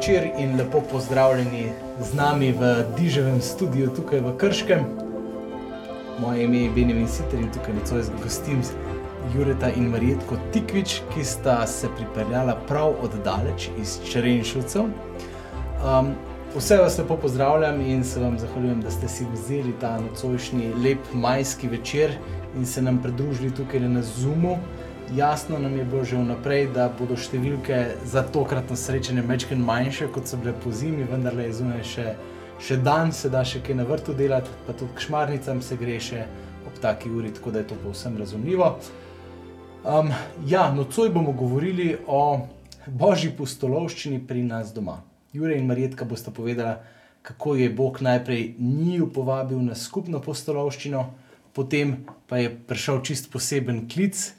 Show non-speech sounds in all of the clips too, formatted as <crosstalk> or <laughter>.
Večer in lepo pozdravljeni z nami v Diževem studiu tukaj v Krškem. Moje ime je Benjamin Sitter in tukaj nocoj gostim Jureta in Marijetko Tikvič, ki sta se pripeljala prav od daleč iz Čerenšovcev. Um, vse vas lepo pozdravljam in se vam zahvaljujem, da ste si vzeli ta nocojšnji lep majski večer in se nam pridružili tukaj na Zoomu. Jasno nam je bilo že vnaprej, da bodo številke za tokratno srečanje večkrat manjše, kot so bile po zimi, vendar le zunaj še, še dan, se da še kaj na vrtu delati, pa tudi k šmarnicam se gre še ob taki uri, tako da je to povsem razumljivo. Um, ja, nocoj bomo govorili o božji pustolovščini pri nas doma. Jure in Marjetka bosta povedala, kako je Bog najprej njiju povabil na skupno pustolovščino, potem pa je prišel čist poseben klic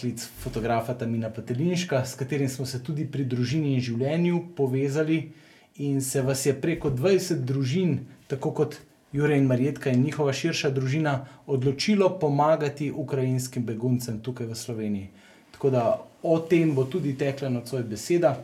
klic fotografa Tamina Patelinška, s katerim smo se tudi pri družini in življenju povezali, in se vas je preko 20 družin, tako kot Jurek in Marjetka in njihova širša družina, odločilo pomagati ukrajinskim beguncem tukaj v Sloveniji. Tako da o tem bo tudi tekla nocoj beseda.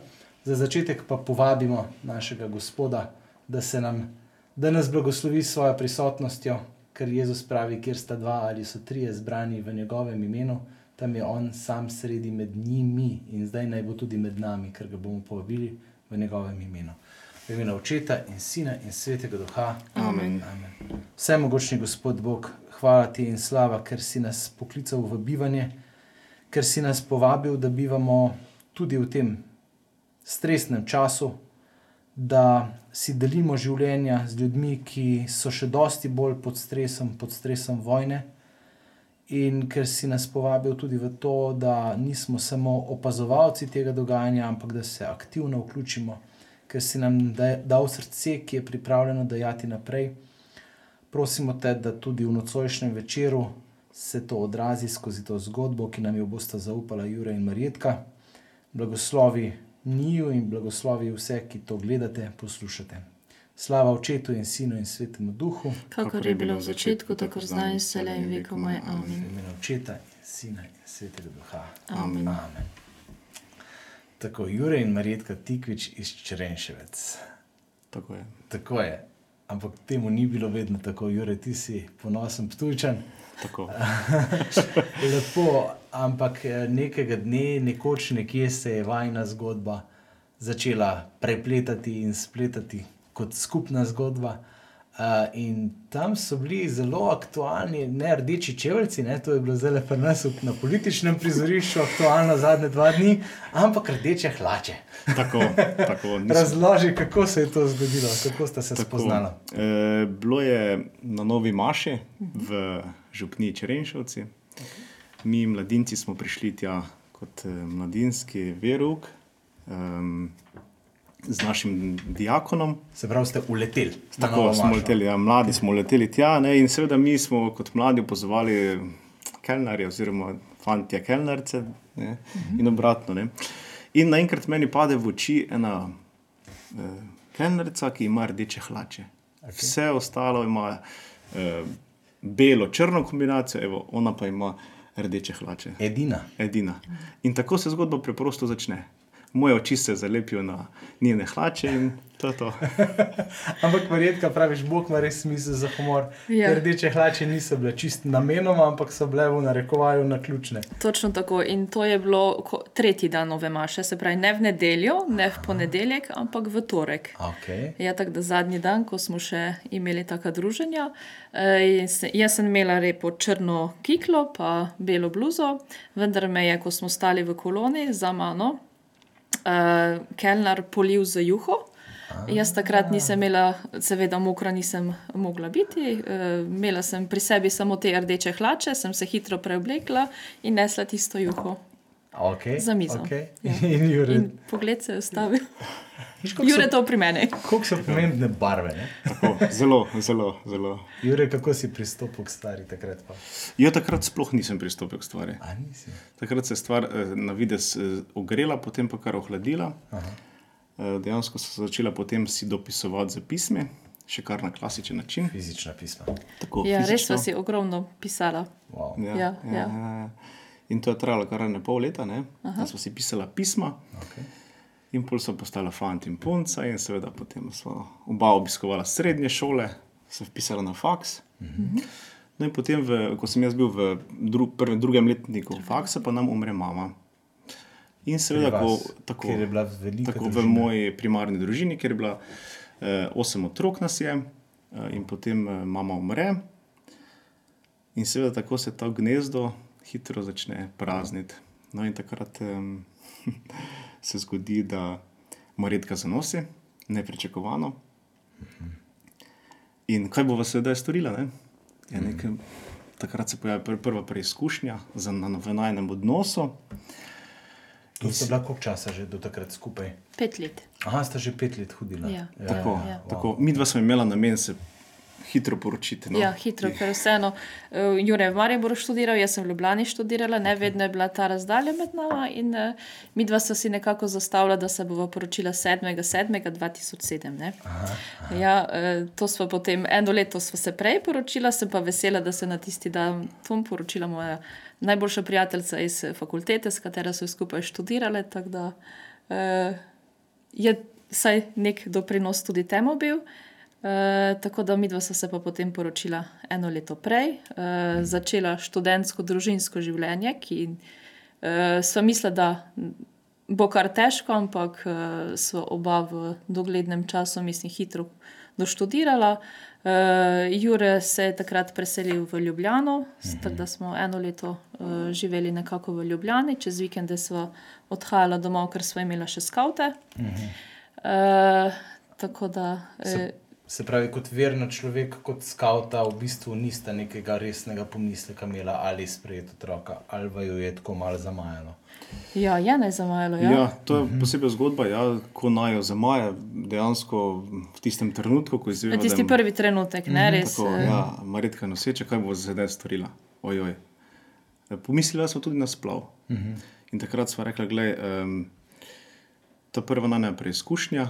Za začetek pa povabimo našega Gospoda, da, nam, da nas blagoslovi s svojo prisotnostjo, ker Jezus pravi, kjer sta dva ali so trije zbrani v njegovem imenu tam je on sam sredi med njimi in zdaj naj bo tudi med nami, ker ga bomo povabili v njegovem imenu. V imenu Očeta in Sina in Svetega Duha. Amen. Amen. Vse mogočni Gospod Bog, hvala ti in slava, ker si nas poklical v bivanje, ker si nas povabil, da bivamo tudi v tem stresnem času, da si delimo življenja z ljudmi, ki so še dosti bolj pod stresom, pod stresom vojne in ker si nas povabil tudi v to, da nismo samo opazovalci tega dogajanja, ampak da se aktivno vključimo, ker si nam dal srce, ki je pripravljeno dajati naprej. Prosimo te, da tudi v nocojšnjem večeru se to odrazi skozi to zgodbo, ki nam jo bosta zaupala Jura in Marjetka. Blagoslovi njiju in blagoslovi vse, ki to gledate, poslušate. Slava očetu in sinu in svetemu duhu, kako je bilo v začetku, tako zdaj in vse le in veko moj. Amen. Imen očeta in sina in svetega duha. Amen. Amen. Tako Jure in Marjetka Tikvič iz Čerenševec. Tako je. Tako je. Ampak temu ni bilo vedno tako, Jure, ti si ponosen ptujčan. Tako. <laughs> Lepo, ampak eh, nekega dne, nekoč nekje se je vajna zgodba začela prepletati in spletati kot skupna zgodba. Uh, in tam so bili zelo aktualni, ne rdeči čeveljci, ne, to je bilo zelo prenesel na političnem prizorišču, aktualno zadnje dva dni, ampak rdeče hlače. Tako, tako, <laughs> Razloži, kako se je to zgodilo, kako ste se spoznali. E, bilo je na Novi Maši v Župni Čerenšovci. Mi, mladinci, smo prišli tja kot eh, mladinski verug. Um, z našim diakonom. Se pravi, ste uleteli. Tako smo leteli, ja, mladi smo leteli tja. Ne, in seveda mi smo kot mladi opozovali kelnerje, oziroma fantje kelnerce uh -huh. in obratno. Ne. In naenkrat meni pade v oči ena eh, kelnerica, ki ima rdeče hlače. Okay. Vse ostalo ima eh, belo-črno kombinacijo, evo, ona pa ima rdeče hlače. Edina. Edina. In tako se zgodba preprosto začne moje oči se zalepijo na njene hlače in to je to. <laughs> ampak, verjetno, praviš, Bog ima res smisel za humor. Ja. Rdeče hlače niso bile čist namenoma, ampak so bile v narekovaju na ključne. Točno tako. In to je bilo tretji dan nove maše, se pravi, ne v nedeljo, ne v ponedeljek, ampak v torek. Okay. Ja, tako da zadnji dan, ko smo še imeli taka druženja. Uh, jaz sem imela lepo črno kiklo, pa belo bluzo, vendar me je, ko smo stali v koloni za mano, uh, kelner polil za juho. Jaz takrat nisem imela, seveda, mokra nisem mogla biti. Uh, imela sem pri sebi samo te rdeče hlače, sem se hitro preoblekla in nesla tisto juho. Okay, za mizo. Okay. Ja. <laughs> In, in pogled se je ustavil. Jure, to pri meni. Kako so pomembne barve? Tako, zelo, zelo. zelo. Jure, kako si pristopil k stvari takrat? Pa? Jo, takrat sploh nisem pristopil k stvari. Takrat se je stvar eh, na vides eh, ogrela, potem pa kar ohladila. Aha. Eh, dejansko sem začela potem si dopisovati za pisme, še kar na klasičen način. Fizična pisma. Tako, ja, res si ogromno pisala. Wow. Ja, ja, ja. Ja. In to je trajalo kar ne pol leta, da smo si pisali pisma. Okay. In pol so postala fant in punca, in seveda potem smo oba obiskovala srednje šole, se vpisala na faks. No, in potem, v, ko sem jaz bil v dru, prvem, drugem letniku faksa, pa nam umre mama. In seveda, Pri ko, vas, tako, kjer je bila velika tako v družina. moji primarni družini, kjer je bila eh, osem otrok nas je, eh, in potem eh, mama umre. In seveda tako se to gnezdo hitro začne prazniti. No, in takrat um, <laughs> se zgodi, da Marjetka zanosi, nepričakovano. In kaj bo seveda storila? Ne? Je nekaj, takrat se pojavi pr prva preizkušnja za na, v najnem odnosu. To sta bila koliko časa že do takrat skupaj? Pet let. Aha, sta že pet let hodila. Ja. Tako, ja. tako. Mi dva smo imela namen se hitro poročiti. No. Ja, hitro, ker vseeno, uh, Jure v Mariboru študiral, jaz sem v Ljubljani študirala, ne vedno je bila ta razdalja med nama in uh, mi dva sta si nekako zastavila, da se bova poročila 7.7.2007. ne. Ja, uh, to smo potem eno leto sva se prej poročila, sem pa vesela, da se na tisti dan tom poročila moja najboljša prijateljica iz eh, fakultete, s katero so skupaj študirale, tako da uh, je vsaj nek doprinos tudi temu bil. Uh, tako da mi dva sta se pa potem poročila eno leto prej, uh, začela študentsko družinsko življenje, ki uh, sva mislila, da bo kar težko, ampak uh, sva oba v doglednem času, mislim, hitro doštudirala. Uh, Jure se je takrat preselil v Ljubljano, mhm. tako da smo eno leto uh, živeli nekako v Ljubljani, čez vikende sva odhajala domov, ker sva imela še skavte. Mhm. Uh, tako da. Se, se pravi, kot verna človek, kot skavta, v bistvu nista nekega resnega pomisleka imela ali sprejeti otroka, ali vaju je tako malo zamajalo. Ja, je naj zamajalo. Ja. Ja, to je posebej zgodba, ja, ko naj jo zamaja, dejansko v tistem trenutku, ko izvemo. Tisti prvi trenutek, ne res. Tako, eh, ja, Marjetka noseče, kaj bo zdaj storila. Ojoj. E, Pomislila smo tudi na splav. Uh -huh. In takrat smo rekli, da um, to je prva najna preizkušnja.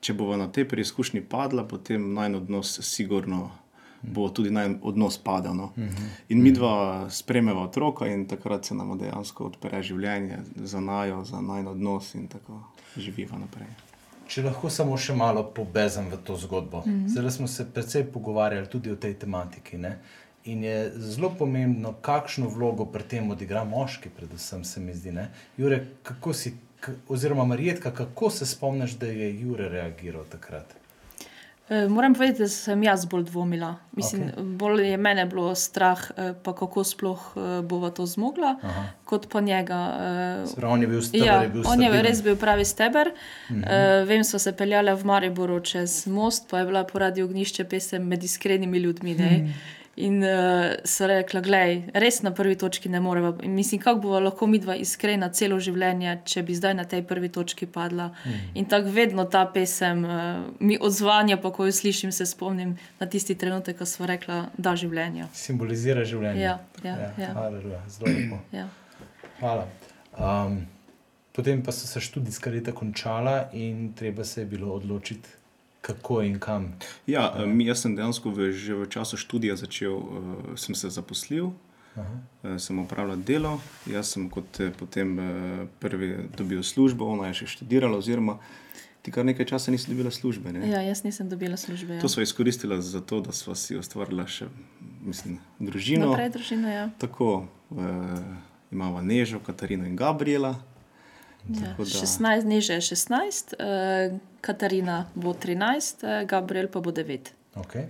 Če bo na tej preizkušnji padla, potem naj odnos sigurno bo tudi naj odnos padel. No. Uh -huh. In mi dva spremeva otroka in takrat se nam dejansko odpre življenje za najo, za naj odnos in tako živiva naprej. Če lahko samo še malo pobezem v to zgodbo. Mm -hmm. Zdaj smo se precej pogovarjali tudi o tej tematiki. Ne? In je zelo pomembno, kakšno vlogo pri tem odigra moški, predvsem se mi zdi. Ne? Jure, kako si, oziroma Marijetka, kako se spomniš, da je Jure reagiral takrat? Eh, Moram povedati, da sem jaz bolj dvomila. Mislim, okay. Bolj je mene bilo strah, eh, pa kako sploh eh, bova to zmogla, Aha. kot pa njega. pravi, on je bil steber, Ja, je bil on je stabilen. res bil pravi steber. -huh. uh, vem, smo se peljali v Mariboru čez most, pa je bila poradi ognišče pesem med iskrenimi ljudmi. Ne? In uh, so rekla, gledaj, res na prvi točki ne moremo. In mislim, kako bo lahko mi dva iskrena celo življenje, če bi zdaj na tej prvi točki padla. Mm. In tako vedno ta pesem uh, mi odzvanja, pa ko jo slišim, se spomnim na tisti trenutek, ko smo rekla, da življenje. Simbolizira življenje. Ja, ja, ja. Haleluja, zelo lepo. <clears throat> Ja. Hvala. Um, potem pa so se študijska leta končala in treba se je bilo odločiti, kako in kam. Ja, eh, mi, jaz sem dejansko v, že v času študija začel, uh, sem se zaposlil, uh, sem opravljal delo. Jaz sem kot eh, potem uh, prvi dobil službo, ona je še študirala, oziroma ti kar nekaj časa nisi dobila službe. Ne? ja, jaz nisem dobila službe. Ja. To smo izkoristili za to, da smo si ustvarili še mislim, družino. Naprej družina, ja. Tako uh, imamo Nežo, Katarino in Gabriela. Ja, Tako da- 16, niže je 16, uh, Katarina bo 13, uh, Gabriel pa bo 9. Okay.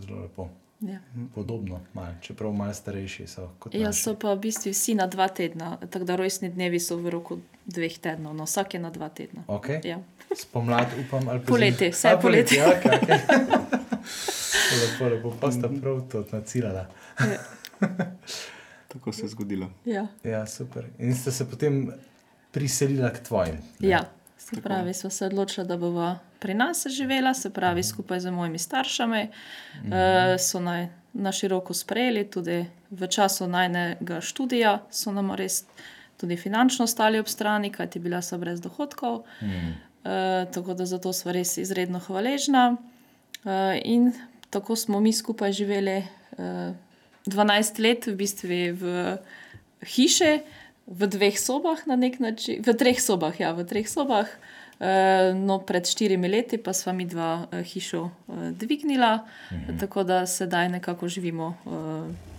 Zelo lepo. Ja. Podobno, mal, čeprav malo starejši so kot Ja, naši. so pa v bistvu vsi na dva tedna, tako da rojstni dnevi so v roku dveh tednov, no vsak je na dva tedna. Okay. Ja. Spomlad, upam, ali pa Poleti, vse A, je poleti. Ja, okay, okay. <laughs> lepo, lepo, pa sta prav to nacirala. <laughs> Tako se je zgodilo. Ja. Ja, super. In ste se potem priselili k tvojim. ne? ja. Se pravi, smo se odločili, da bova pri nas živela, se pravi, skupaj z mojimi staršami. Mm uh, so naj na široko sprejeli, tudi v času najnega študija so nam res tudi finančno stali ob strani, kajti bila so brez dohodkov. Mm. Uh, tako da zato smo res izredno hvaležna. Uh, in tako smo mi skupaj živeli uh, 12 let, v bistvu v hiši, v dveh sobah, na nek način, v treh sobah, ja, v treh sobah. Eh, No, pred štirimi leti pa sva mi dva eh, hišo eh, dvignila, mhm. tako da sedaj nekako živimo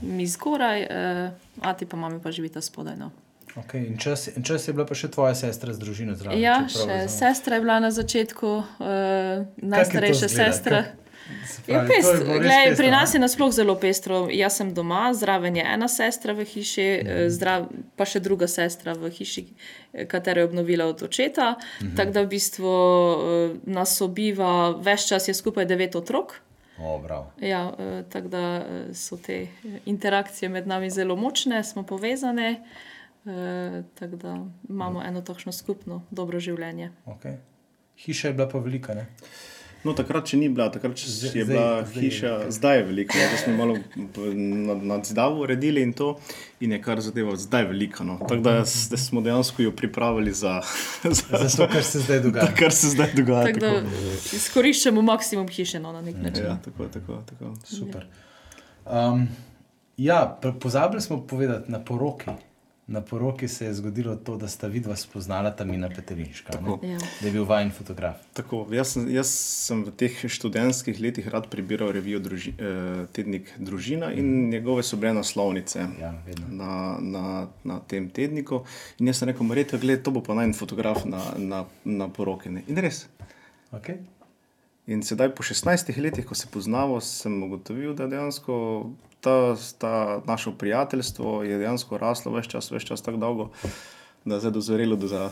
mi zgoraj, eh, ati pa mami pa živita spodaj. No. Okay, in, čas, in čas je bila pa še tvoja sestra z družino zraven. Ja, še sestra je bila na začetku, uh, najstarejša sestra. Se Je pravi, to pest, je glej, pestro, pri nas je nasploh zelo pestro. Jaz sem doma, zraven je ena sestra v hiši, mm. zdrav, pa še druga sestra v hiši, eh, katero je obnovila od očeta. Mm -hmm. Tako da v bistvu eh, nas sobiva, več čas je skupaj devet otrok. O. Ja, eh, tako da eh, so te eh, interakcije med nami zelo močne, smo povezane. Eh, tako da imamo eno takšno skupno dobro življenje. Okay. Hiša je bila pa velika, ne? No, takrat še ni bila, takrat še Zdaj- je zdaj- bila zdaj je hiša, zdaj je velika. Zdaj smo malo p- nad, nad zidavo uredili in to, in je kar zadeva zdaj velika. No. Tako da s- da smo dejansko jo pripravili za, za, Za to, kar se zdaj dogaja. <laughs> kar se zdaj dogaja. Tako da izkoriščamo maksimum hiše no, na nek način. Ja, tako, tako, tako. Super. Um, ja, pozabili smo povedati na poroki. Na poroki se je zgodilo to, da sta vidva spoznala Tamina Peterinška. Ja. da je bil vajen fotograf. Tako, jaz, sem, jaz sem v teh študentskih letih rad prebiral revijo druži, eh, Tednik Družina in njegove so bile naslovnice Ja, vedno. na, na, na tem tedniku. In jaz sem rekel, Marita, gled, to bo pa naj fotograf na, na, na poroki. ne." In res. Okay? In sedaj, po 16 letih, ko se poznamo, sem ugotovil, da dejansko ta, ta naše prijateljstvo je dejansko raslo več čas, več čas tako dolgo, da je zdaj dozorelo do za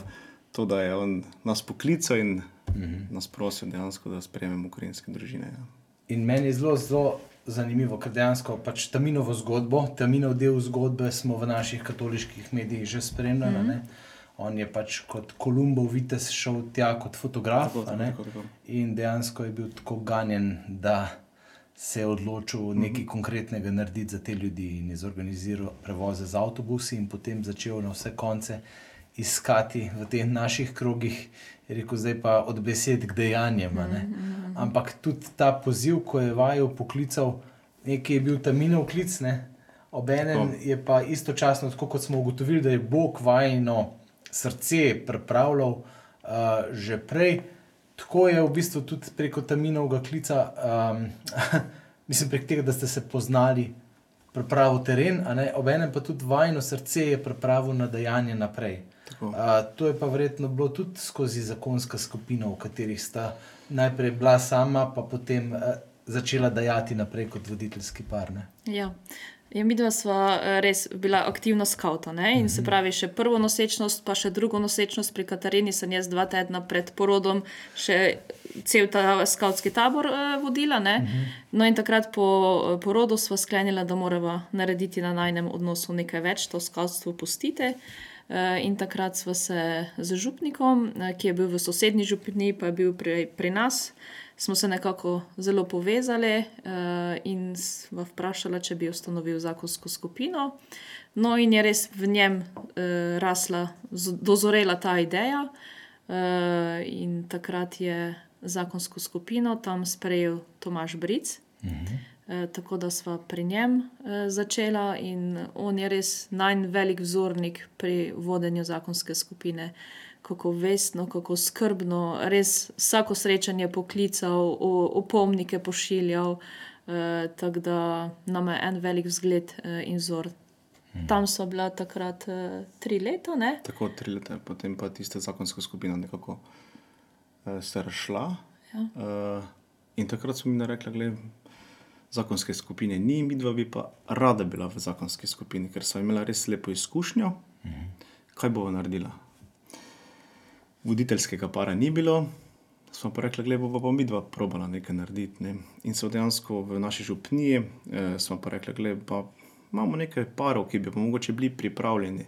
to, da je on nas poklical in mm -hmm. nas prosil, dejansko, da sprejmemo ukrajinske družine. Ja. In meni je zelo, zelo zanimivo, ker dejansko pač Taminovo zgodbo, Taminov del zgodbe smo v naših katoliških medijih že spremljali. Mm -hmm. On je pač kot Kolumbov vitez šel tja kot fotograf. Tako, ne. tako, tako. In dejansko je bil tako ganjen, da se je odločil nekaj konkretnega narediti za te ljudi in je zorganiziral prevoze z avtobusi in potem začel na vse konce iskati v teh naših krogih, je rekel, zdaj pa od besed k dejanjem. a ne. Ampak tudi ta poziv, ko je vaju poklical, nekaj je bil taminov klic, ne? obenem Tako. je pa istočasno, tako kot smo ugotovili, da je Bog vajno srce pripravljal uh, že prej. Tako je v bistvu tudi preko Taminovega klica, um, <laughs> mislim, prek tega, da ste se poznali, pripravil teren, a ne, obenem pa tudi vajno srce je pripravil na dejanje naprej. Tako. Uh, to je pa verjetno bilo tudi skozi zakonska skupina, v katerih sta najprej bila sama, pa potem uh, začela dajati naprej kot voditeljski par. Ne? Ja. Ja, mi dva sva eh, res bila aktivna skauta. Ne? In se pravi, še prvo nosečnost, pa še drugo nosečnost pri Katarini sem jaz dva tedna pred porodom še cel ta skautski tabor eh, vodila. Ne? No, in takrat po eh, porodu sva sklenila, da moramo narediti na najnem odnosu nekaj več, to skautstvo pustite. Eh, In takrat sva se z župnikom, eh, ki je bil v sosednji župni, pa je bil pri, pri nas, smo se nekako zelo povezali uh, in sva vprašala, če bi ustanovil zakonsko skupino. No, in je res v njem rasla, dozorela ta ideja, in takrat je zakonsko skupino tam sprejel Tomaš Bric. Eh, Tako da sva pri njem eh, začela, in on je res najvelik vzornik pri vodenju zakonske skupine. Kako vestno, kako skrbno, res vsako srečanje poklical, opomnike pošiljal, eh, tako da nam je en velik zgled eh, in vzor. Tam so bila takrat eh, tri leta, ne? Tako tri leta, potem pa tista zakonska skupina nekako uh, se razšla. Ja. Uh, in takrat smo mi rekli, da zakonske skupine ni, mi dva bi pa rada bila v zakonski skupini, ker smo imela res lepo izkušnjo. Mhm. Kaj bomo naredila? Voditeljskega para ni bilo, smo pa rekli, da bomo pa mi dva probala nekaj narediti. Ne? In so dejansko v naši župniji, eh, smo pa rekli, da pa imamo nekaj parov, ki bi pa mogoče bili pripravljeni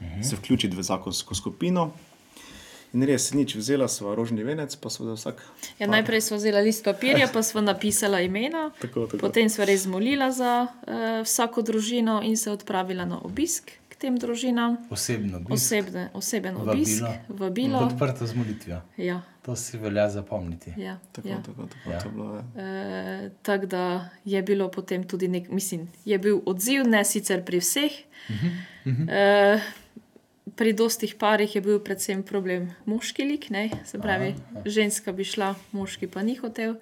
mhm. se vključiti v zakonsko skupino. In res, nič, vzela sva rožni venec, pa za vsak. Ja, najprej smo vzeli list papirja, pa smo napisali imena, <laughs> Tako, tako. potem smo res molila za uh, vsako družino in se odpravila na obisk k tem družinam. Osebno, obisk, Osebne, oseben Vabilo. obisk, vabilo. podprto z molitvijo. Ja, To si velja zapomniti. ja, Tako, ja. tako, tako, Ja. to je bilo, ja. E, Tako da je bilo potem tudi nek, mislim, je bil odziv, ne sicer pri vseh. E, pri dostih parih je bil predvsem problem moški lik, ne? se pravi, Aha. ženska bi šla, moški pa ni hotel.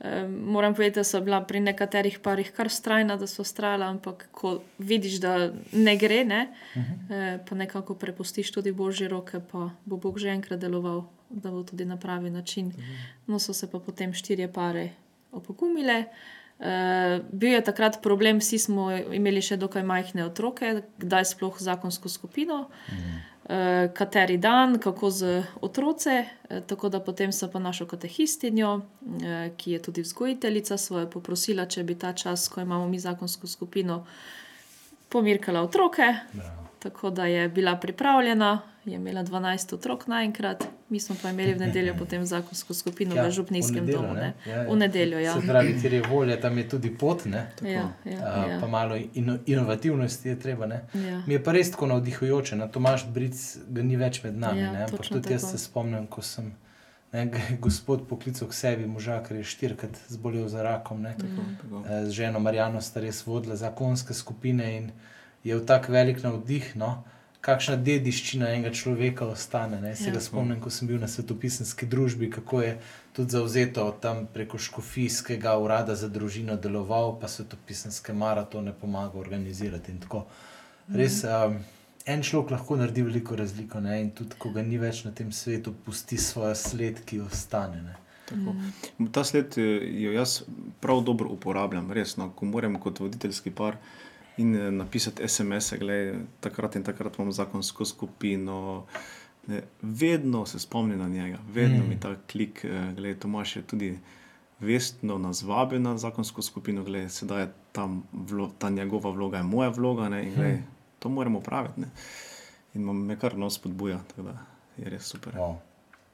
Um, moram povedati, da so bila pri nekaterih parih kar strajna, da so strala, ampak ko vidiš, da ne gre, ne, uh -huh. uh, pa nekako prepustiš tudi božje roke, pa bo Bog že enkrat deloval, da bo tudi na pravi način. Uh -huh. No, so se pa potem štirje pare opogumile. Uh, bil je takrat problem, vsi smo imeli še dokaj majhne otroke, kdaj sploh zakonsko skupino. Uh -huh. Eh, kateri dan, kako z otroci. Eh, tako da potem sem pa našel katehistinjo, eh, ki je tudi vzgojiteljica, svoje poprosila, če bi ta čas, ko imamo mi zakonsko skupino, pomirkala otroke. Bravo. Tako da je bila pripravljena, je imela 12 otrok naenkrat, mi smo pa imeli v nedeljo <laughs> potem zakonsko skupino ja, v Župnijskem nedeljo, domu. Ne? Ja, ja. V nedeljo, ja. Se pravi, ker je volja, tam je tudi pot. Ja, ja, ja. Pa malo ino, inovativnosti je treba. Ja. Mi je pa res tako navdihujoče. Na Tomaš Bric ga ni več med nami. Ja, Ampak tudi tako. jaz se spomnim, ko sem. Ne, gospod poklical k sebi, moža, ker je štirikrat zbolel za rakom. Tako, tako. Eh, z ženo Marijano sta res vodila zakonske skupine in je v tak velik navdih. No, kakšna dediščina enega človeka ostane. Ne? Se ja. ga spomnim, ko sem bil na svetopisanski družbi, kako je tudi zauzeto tam preko škofijskega urada za družino deloval, pa svetopisanske maratone pomagal organizirati. Res, um, en človek lahko naredi veliko razliko ne? in tudi, ko ga ni več na tem svetu, pusti svojo sled, ki ostane. Ne? Mm. Ta sled eh, jo jaz prav dobro uporabljam, resno, ko moram kot voditeljski par in eh, napisati SMS-e, da takrat in takrat imam zakonsko skupino. Ne, vedno se spomnim na njega, vedno mm. mi ta klik, eh, da Tomaš je tudi vestno nas vabil na zakonsko skupino, da sedaj je tam vlo, ta njegova vloga, je moja vloga ne, in gled, mm. to moramo praviti. Ne. In me kar nos podbuja, tako da je res super. Wow.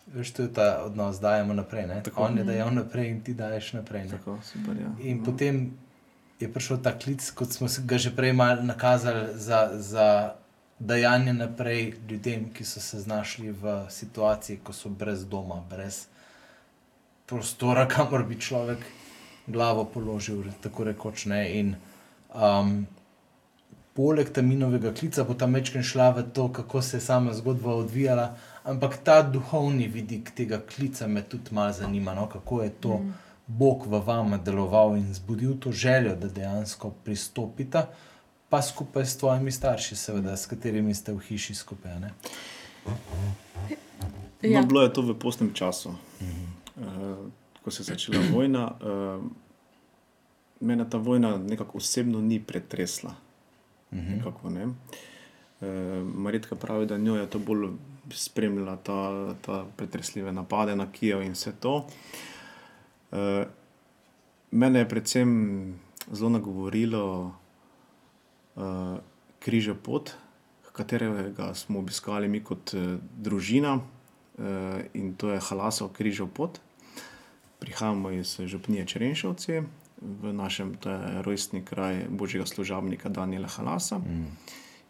Veš, to je ta odnos, da dajemo naprej. On je dajal naprej in ti daješ naprej. Tako, super, ja. In no. potem je prišel ta klic, kot smo ga že prej nakazali, za, za dajanje naprej ljudem, ki so se znašli v situaciji, ko so brez doma, brez prostora, <laughs> kamor bi človek glavo položil, tako rekoč ne. In, um, Poleg taminovega klica bo ta mečken šla v to, kako se je sama zgodba odvijala, ampak ta duhovni vidik tega klica me tudi malo zanima, no? kako je to. Mm. Bog v vama deloval in zbudil to željo, da dejansko pristopite, pa skupaj s tvojimi starši, seveda, s katerimi ste v hiši skupaj. Ne? Ja. No, bilo je to v postnem času, uh, ko se je začela vojna. Uh, mene ta vojna nekako osebno ni pretresla. Nekako, ne? uh, Maritka pravi, da njo je to bolj spremljala, ta, ta pretresljive napade na Kijev in vse to. Uh, mene je predvsem zelo nagovorilo uh, križa pot, katerega smo obiskali mi kot uh, družina uh, in to je Halasov križa pot. Prihajamo iz Župnije Čerenšovci, v našem rojstni kraj božjega služabnika Daniela Halasa. Mm.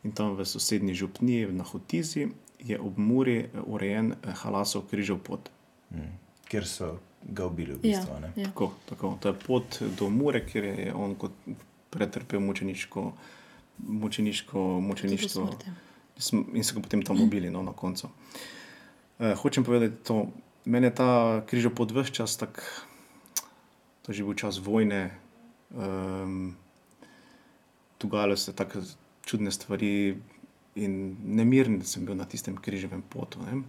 In tam v sosednji župniji, na Hotizi, je ob Muri urejen Halasov križov pot. Mm. Ker so ga ubili. V bistvu, ja, ja. tako, tako. To je pot do Mure, kjer je on kot pretrpel mučeniško, mučeniško, mučeništvo in so ga potem tam ubili no, na koncu. Eh, hočem povedati, da meni je ta križal pod vse čas, tako da je že bil čas vojne. Um, Dogajalo se tako čudne stvari, in nemiren sem bil na tistem križevem potu. Ne.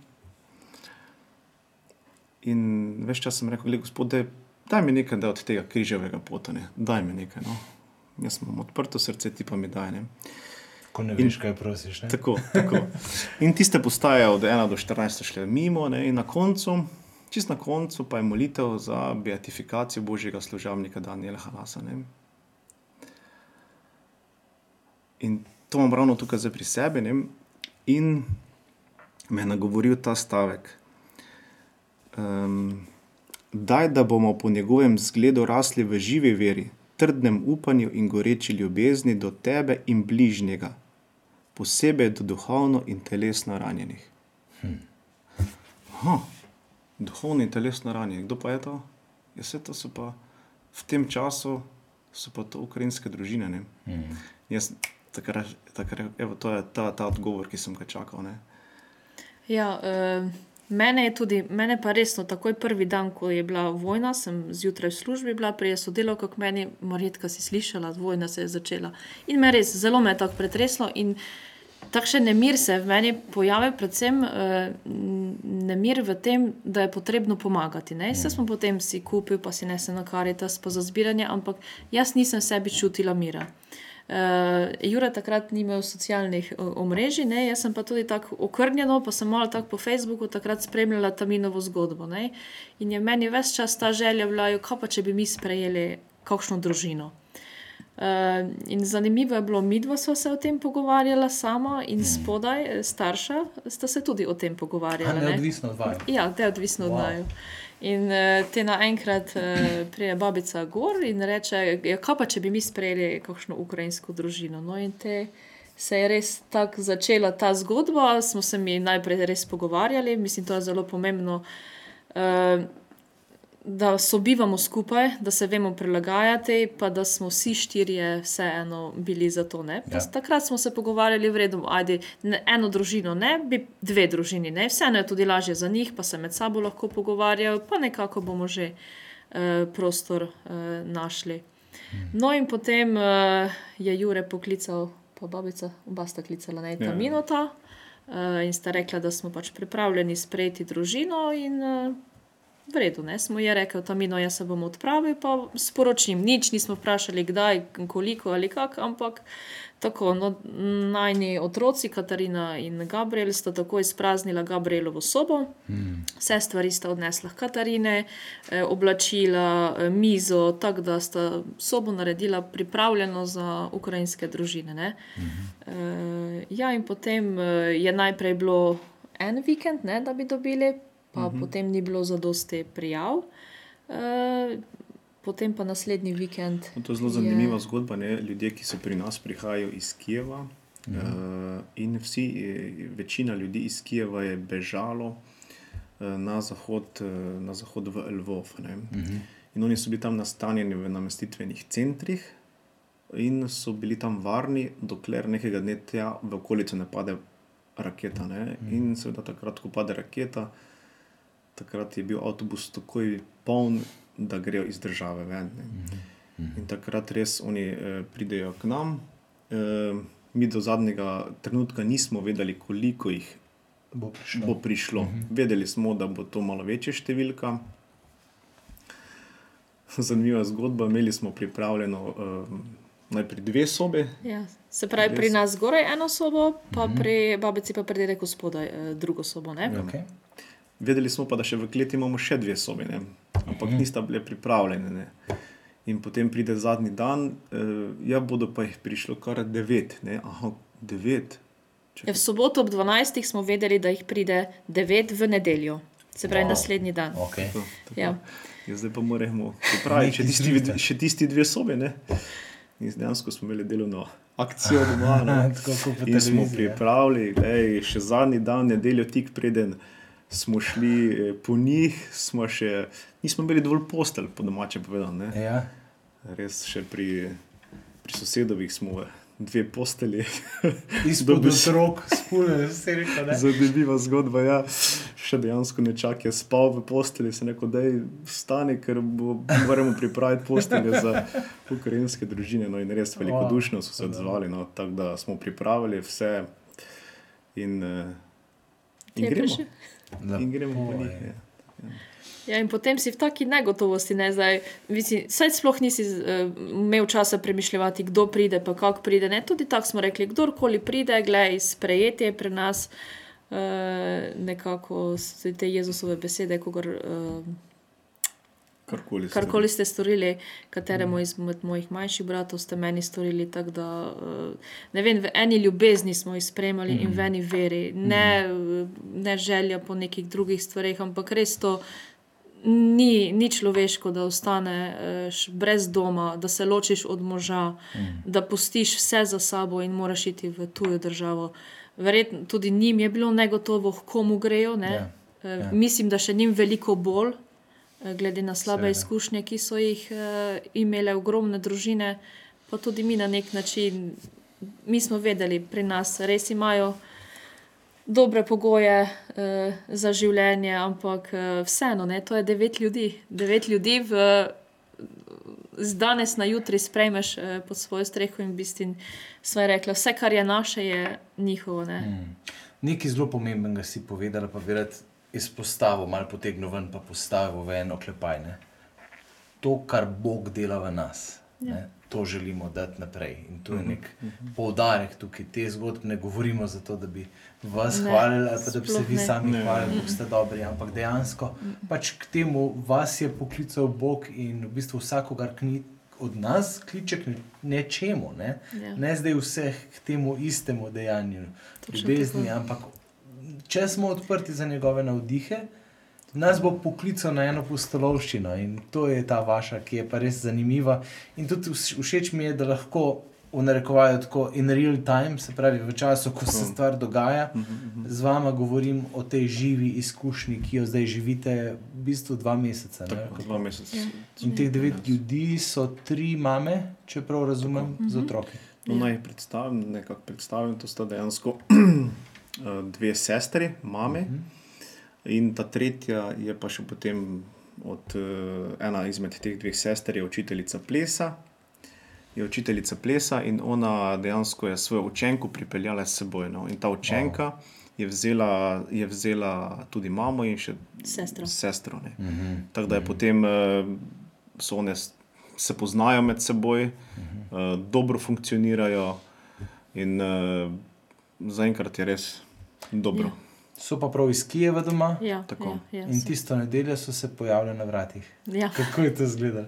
In več časa sem rekel, gospod, daj, daj mi nekaj da od tega križevega pota, ne? daj mi nekaj. No? Jaz imam odprto srce, ti pa mi daj. Ne? Ko ne veš, kaj prosiš. Ne? Tako, tako. <laughs> In tiste postaje od 1 do 14 šle mimo, ne? in na koncu, čist na koncu, pa je molitev za beatifikacijo božjega služabnika Daniela Halasa. Ne? In to imam ravno tukaj pri sebi. Ne? In me je nagovoril ta stavek daj, da bomo po njegovem zgledu rasli v živi veri, trdnem upanju in goreči ljubezni do tebe in bližnjega, posebej do duhovno in telesno ranjenih. Hm. Duhovno in telesno ranjenih, kdo pa je to? Ja, vse to so pa v tem času, so pa to ukrajinske družine. Hm. Jaz, takrat, takrat, evo, to je ta, ta odgovor, ki sem ga čakal. Ne? Ja, mene je tudi, mene pa resno, takoj prvi dan, ko je bila vojna, sem zjutraj v službi bila, prej so delal, kot meni, Marjetka si slišala, vojna se je začela. In me res, zelo me je tako pretreslo. Takšen nemir se v meni pojavi, predvsem uh, nemir v tem, da je potrebno pomagati. Vse smo potem si kupili, pa si ne se na karitas, pa za zbiranje, ampak jaz nisem sebi čutila mira. Uh, Jura takrat ni imel socialnih omrežij, ne? jaz sem pa tudi tako okrnjeno, pa sem malo tako po Facebooku takrat spremljala ta minovo zgodbo. Ne? In je meni ves čas ta želja bila, kaj pa če bi mi sprejeli kakšno družino. Uh, in zanimivo je bilo, mi dva smo se o tem pogovarjala, sama in spodaj, starša, sta se tudi o tem pogovarjala. Neodvisno od vaju. Ja, neodvisno od Wow. vaju. In uh, te naenkrat uh, prije babica gor in reče, ja, kaj pa če bi mi sprejeli kakšno ukrajinsko družino. No, in te se je res tako začela ta zgodba, smo se mi najprej res pogovarjali, mislim, to je zelo pomembno. Uh, Da sobivamo skupaj, da se vemo prilagajati, pa da smo vsi štirje vseeno bili za to. Ja. Ja. Takrat smo se pogovarjali, v redu, ajde, ne, eno družino, ne, bi dve družini, ne, vseeno je tudi lažje za njih, pa se med sabo lahko pogovarjajo, pa nekako bomo že uh, prostor uh, našli. No, in potem uh, je Jure poklical, pa babica, oba sta klicala na Ja. ta minuta uh, in sta rekla, da smo pač pripravljeni sprejeti družino. In, uh, V redu, ne, smo je rekel, tam ino jaz se bom odpravil, pa sporočim. Nič nismo vprašali, kdaj, koliko ali kako, ampak tako. No, najni otroci, Katarina in Gabriel, sta tako izpraznila Gabrielovo sobo. Hmm. Vse stvari sta odnesla Katarine, eh, oblačila, eh, mizo, tako da sta sobo naredila pripravljeno za ukrajinske družine. ne. Eh, ja, in potem eh, je najprej bilo en vikend, ne, da bi dobili, pa uh -huh. potem ni bilo zadosti prijav. Eh, Potem pa naslednji vikend. No, To je zelo zanimiva zgodba. Ne? Ljudje, ki so pri nas, prihajajo iz Kijeva. Uh, in vsi, eh, večina ljudi iz Kijeva je bežalo uh, na zahod, uh, na zahod v Lvov. Uh -huh. In oni so bili tam nastanjeni v namestitvenih centrih in so bili tam varni, dokler nekega dne tja v okolico ne pade raketa. Ne? In seveda, takrat, ko pade raketa, takrat je bil avtobus takoj poln, da grejo iz države ven. Ne? In takrat res oni eh, pridejo k nam. Eh, mi do zadnjega trenutka nismo vedeli, koliko jih Bo prišlo. bo prišlo. Vedeli smo, da bo to malo večja številka. Zanimiva zgodba. Imeli smo pripravljeno eh, najprej dve sobe, Ja. Se pravi, pri Res. nas zgoraj eno sobo, pa pri babici pa pri dedeku spodaj eh, drugo sobo. Ne? Okay. Vedeli smo pa, da še v kleti imamo še dve sobi, ne? ampak nista bile pripravljene. Ne? In potem pride zadnji dan, uh, ja, bodo pa jih prišlo kar devet. Ne? Aha, devet. Ja, v soboto ob 12. smo vedeli, da jih pride 9 v nedeljo, se pravi Wow. naslednji dan. Okay. Tako, tako. Ja. Ja, zdaj pa moramo pripraviti še tisti, še tisti dve sobe. Ne? In dejansko smo imeli delovno akcijo doma. ne. <laughs> Tako kot smo ja. pripravili, ej, še zadnji dan, nedeljo, tik preden smo šli eh, po njih, smo še, nismo imeli dovolj postelj, po domače povedano. ne. Ja. Res še pri, pri sosedovih smo dve postelji. <laughs> Izpod Dobiš- otrok, spune, vse rekel. ne. Zanimiva zgodba. Ja. Še dejansko nečak je spal v postelji, se rekel, da vstane, ker bo, moramo pripraviti postelje za ukrajinske družine. No, in res velikodušno so se odzvali. No, tako da smo pripravili vse in, eh, in gremo. Prišel? In gremo po Lepo njih. je. Ja. Ja, in potem si v taki negotovosti, ne zdaj. Mislim, saj sploh nisi uh, imel časa premišljati, kdo pride, pa kako pride. Ne? Tudi tako smo rekli, kdorkoli pride, gledaj, sprejeti je pri nas uh, nekako te Jezusove besede, kogar. Uh, Karkoli. Karkoli ste storili, kateremu izmed mojih manjših bratov ste meni storili, tako da eh, ne vem, v eni ljubezni smo jih spremljali in v eni veri, ne, eh, ne želja po nekih drugih stvareh, ampak res to ni, ni človeško, da ostaneš brez doma, da se ločiš od moža, da pustiš vse za sabo in moraš iti v tujo državo. Verjetno tudi njim je bilo negotovo, komu grejo. Ne? Ja, Eh, ja. Mislim, da še njim veliko bolj, eh, glede na slabe Seveda. izkušnje, ki so jih eh, imele ogromne družine, pa tudi mi na nek način. Mi smo vedeli, pri nas res imajo dobre pogoje uh, za življenje, ampak uh, vseeno, ne, to je devet ljudi. Devet ljudi v, z danes na jutri sprejmeš uh, pod svojo streho in bistvo svoje rekla. Vse, kar je naše, je njihovo. Ne. Mm. Nekaj zelo pomembnega si povedala, pa rad izpostavil, malo potegnil ven, pa postavil v eno klepaj. Ne. To, kar Bog dela v nas. Ja to želimo dati naprej. In to je mhm, nek mhm. poudarek tukaj. Te zgodbe ne govorimo zato, da bi vas ne, hvalili ali da bi se vi ne. sami ne. hvalili, da ste dobri, ampak dejansko pač k temu vas je poklical Bog in v bistvu vsakogar knjig. Od nas kliče k nečemu, ne, ja. ne zdaj vseh k temu istemu dejanju, ljubezni, ampak če smo odprti za njegove navdihe, nas bo poklical na eno postolovščino in to je ta vaša, ki je pa res zanimiva. In tudi všeč mi je, da lahko v narekovaju tako in real time, se pravi v času, ko se stvar dogaja, mhm, mhm. z vama govorim o tej živi izkušnji, ki jo zdaj živite, v bistvu dva meseca. Tako, dva meseca. Ja. In teh devet ljudi so tri mame, če prav razumem, tako. z mhm. otroki. No, naj predstavim, nekako predstavim, to sta dejansko dve sestri, mame. Uh -huh. In ta tretja je pa še potem od uh, ena izmed teh dveh sester, je učiteljica plesa. Je učiteljica plesa in ona dejansko je svojo učenko pripeljala s seboj. No. In ta učenka wow. je, vzela, je vzela tudi mamo in še sestro. sestro mm -hmm. Tako da je mm -hmm. potem uh, so one se poznajo med seboj, mm -hmm. uh, dobro funkcionirajo in uh, zaenkrat je res dobro. Ja. So pa prav iz Kijeva doma. Ja, ja, ja, in tisto nedeljo so se pojavili na vratih. Ja. Kako je to izgledalo?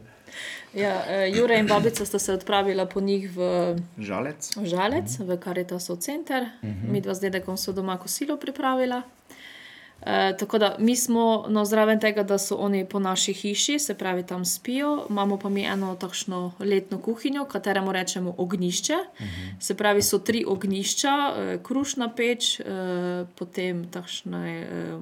Ja, uh, Jure in babica sta se odpravila po njih v Žalec, v, Žalec, uh -huh. v Karitasov center, uh mhm. -huh. mi dva z dedekom so doma kosilo pripravila. E, tako da mi smo no, zraven tega, da so oni po naši hiši, se pravi, tam spijo, imamo pa mi eno takšno letno kuhinjo, kateremu rečemo ognišče. Uh mhm. -huh. Se pravi, so tri ognišča, e, krušna peč, e, potem takšne. E,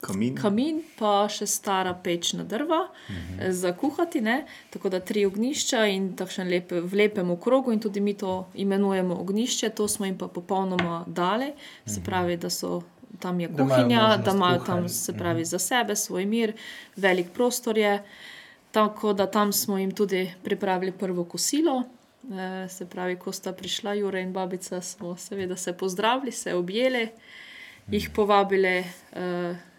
Kamin. Kamin, pa še stara pečna drva uh mhm. -huh. za kuhati. Ne? Tako da tri ognišča in lepe, v lepem okrogu, in tudi mi to imenujemo ognišče, to smo jim pa popolnoma dali. Uh -huh. Se mhm. pravi, da so tam je kuhinja, da imajo tam se pravi za sebe, svoj mir, velik prostor je. Tako da tam smo jim tudi pripravili prvo kosilo. E, se pravi, ko sta prišla Jure in babica, smo seveda se pozdravili, se objeli, jih povabili e,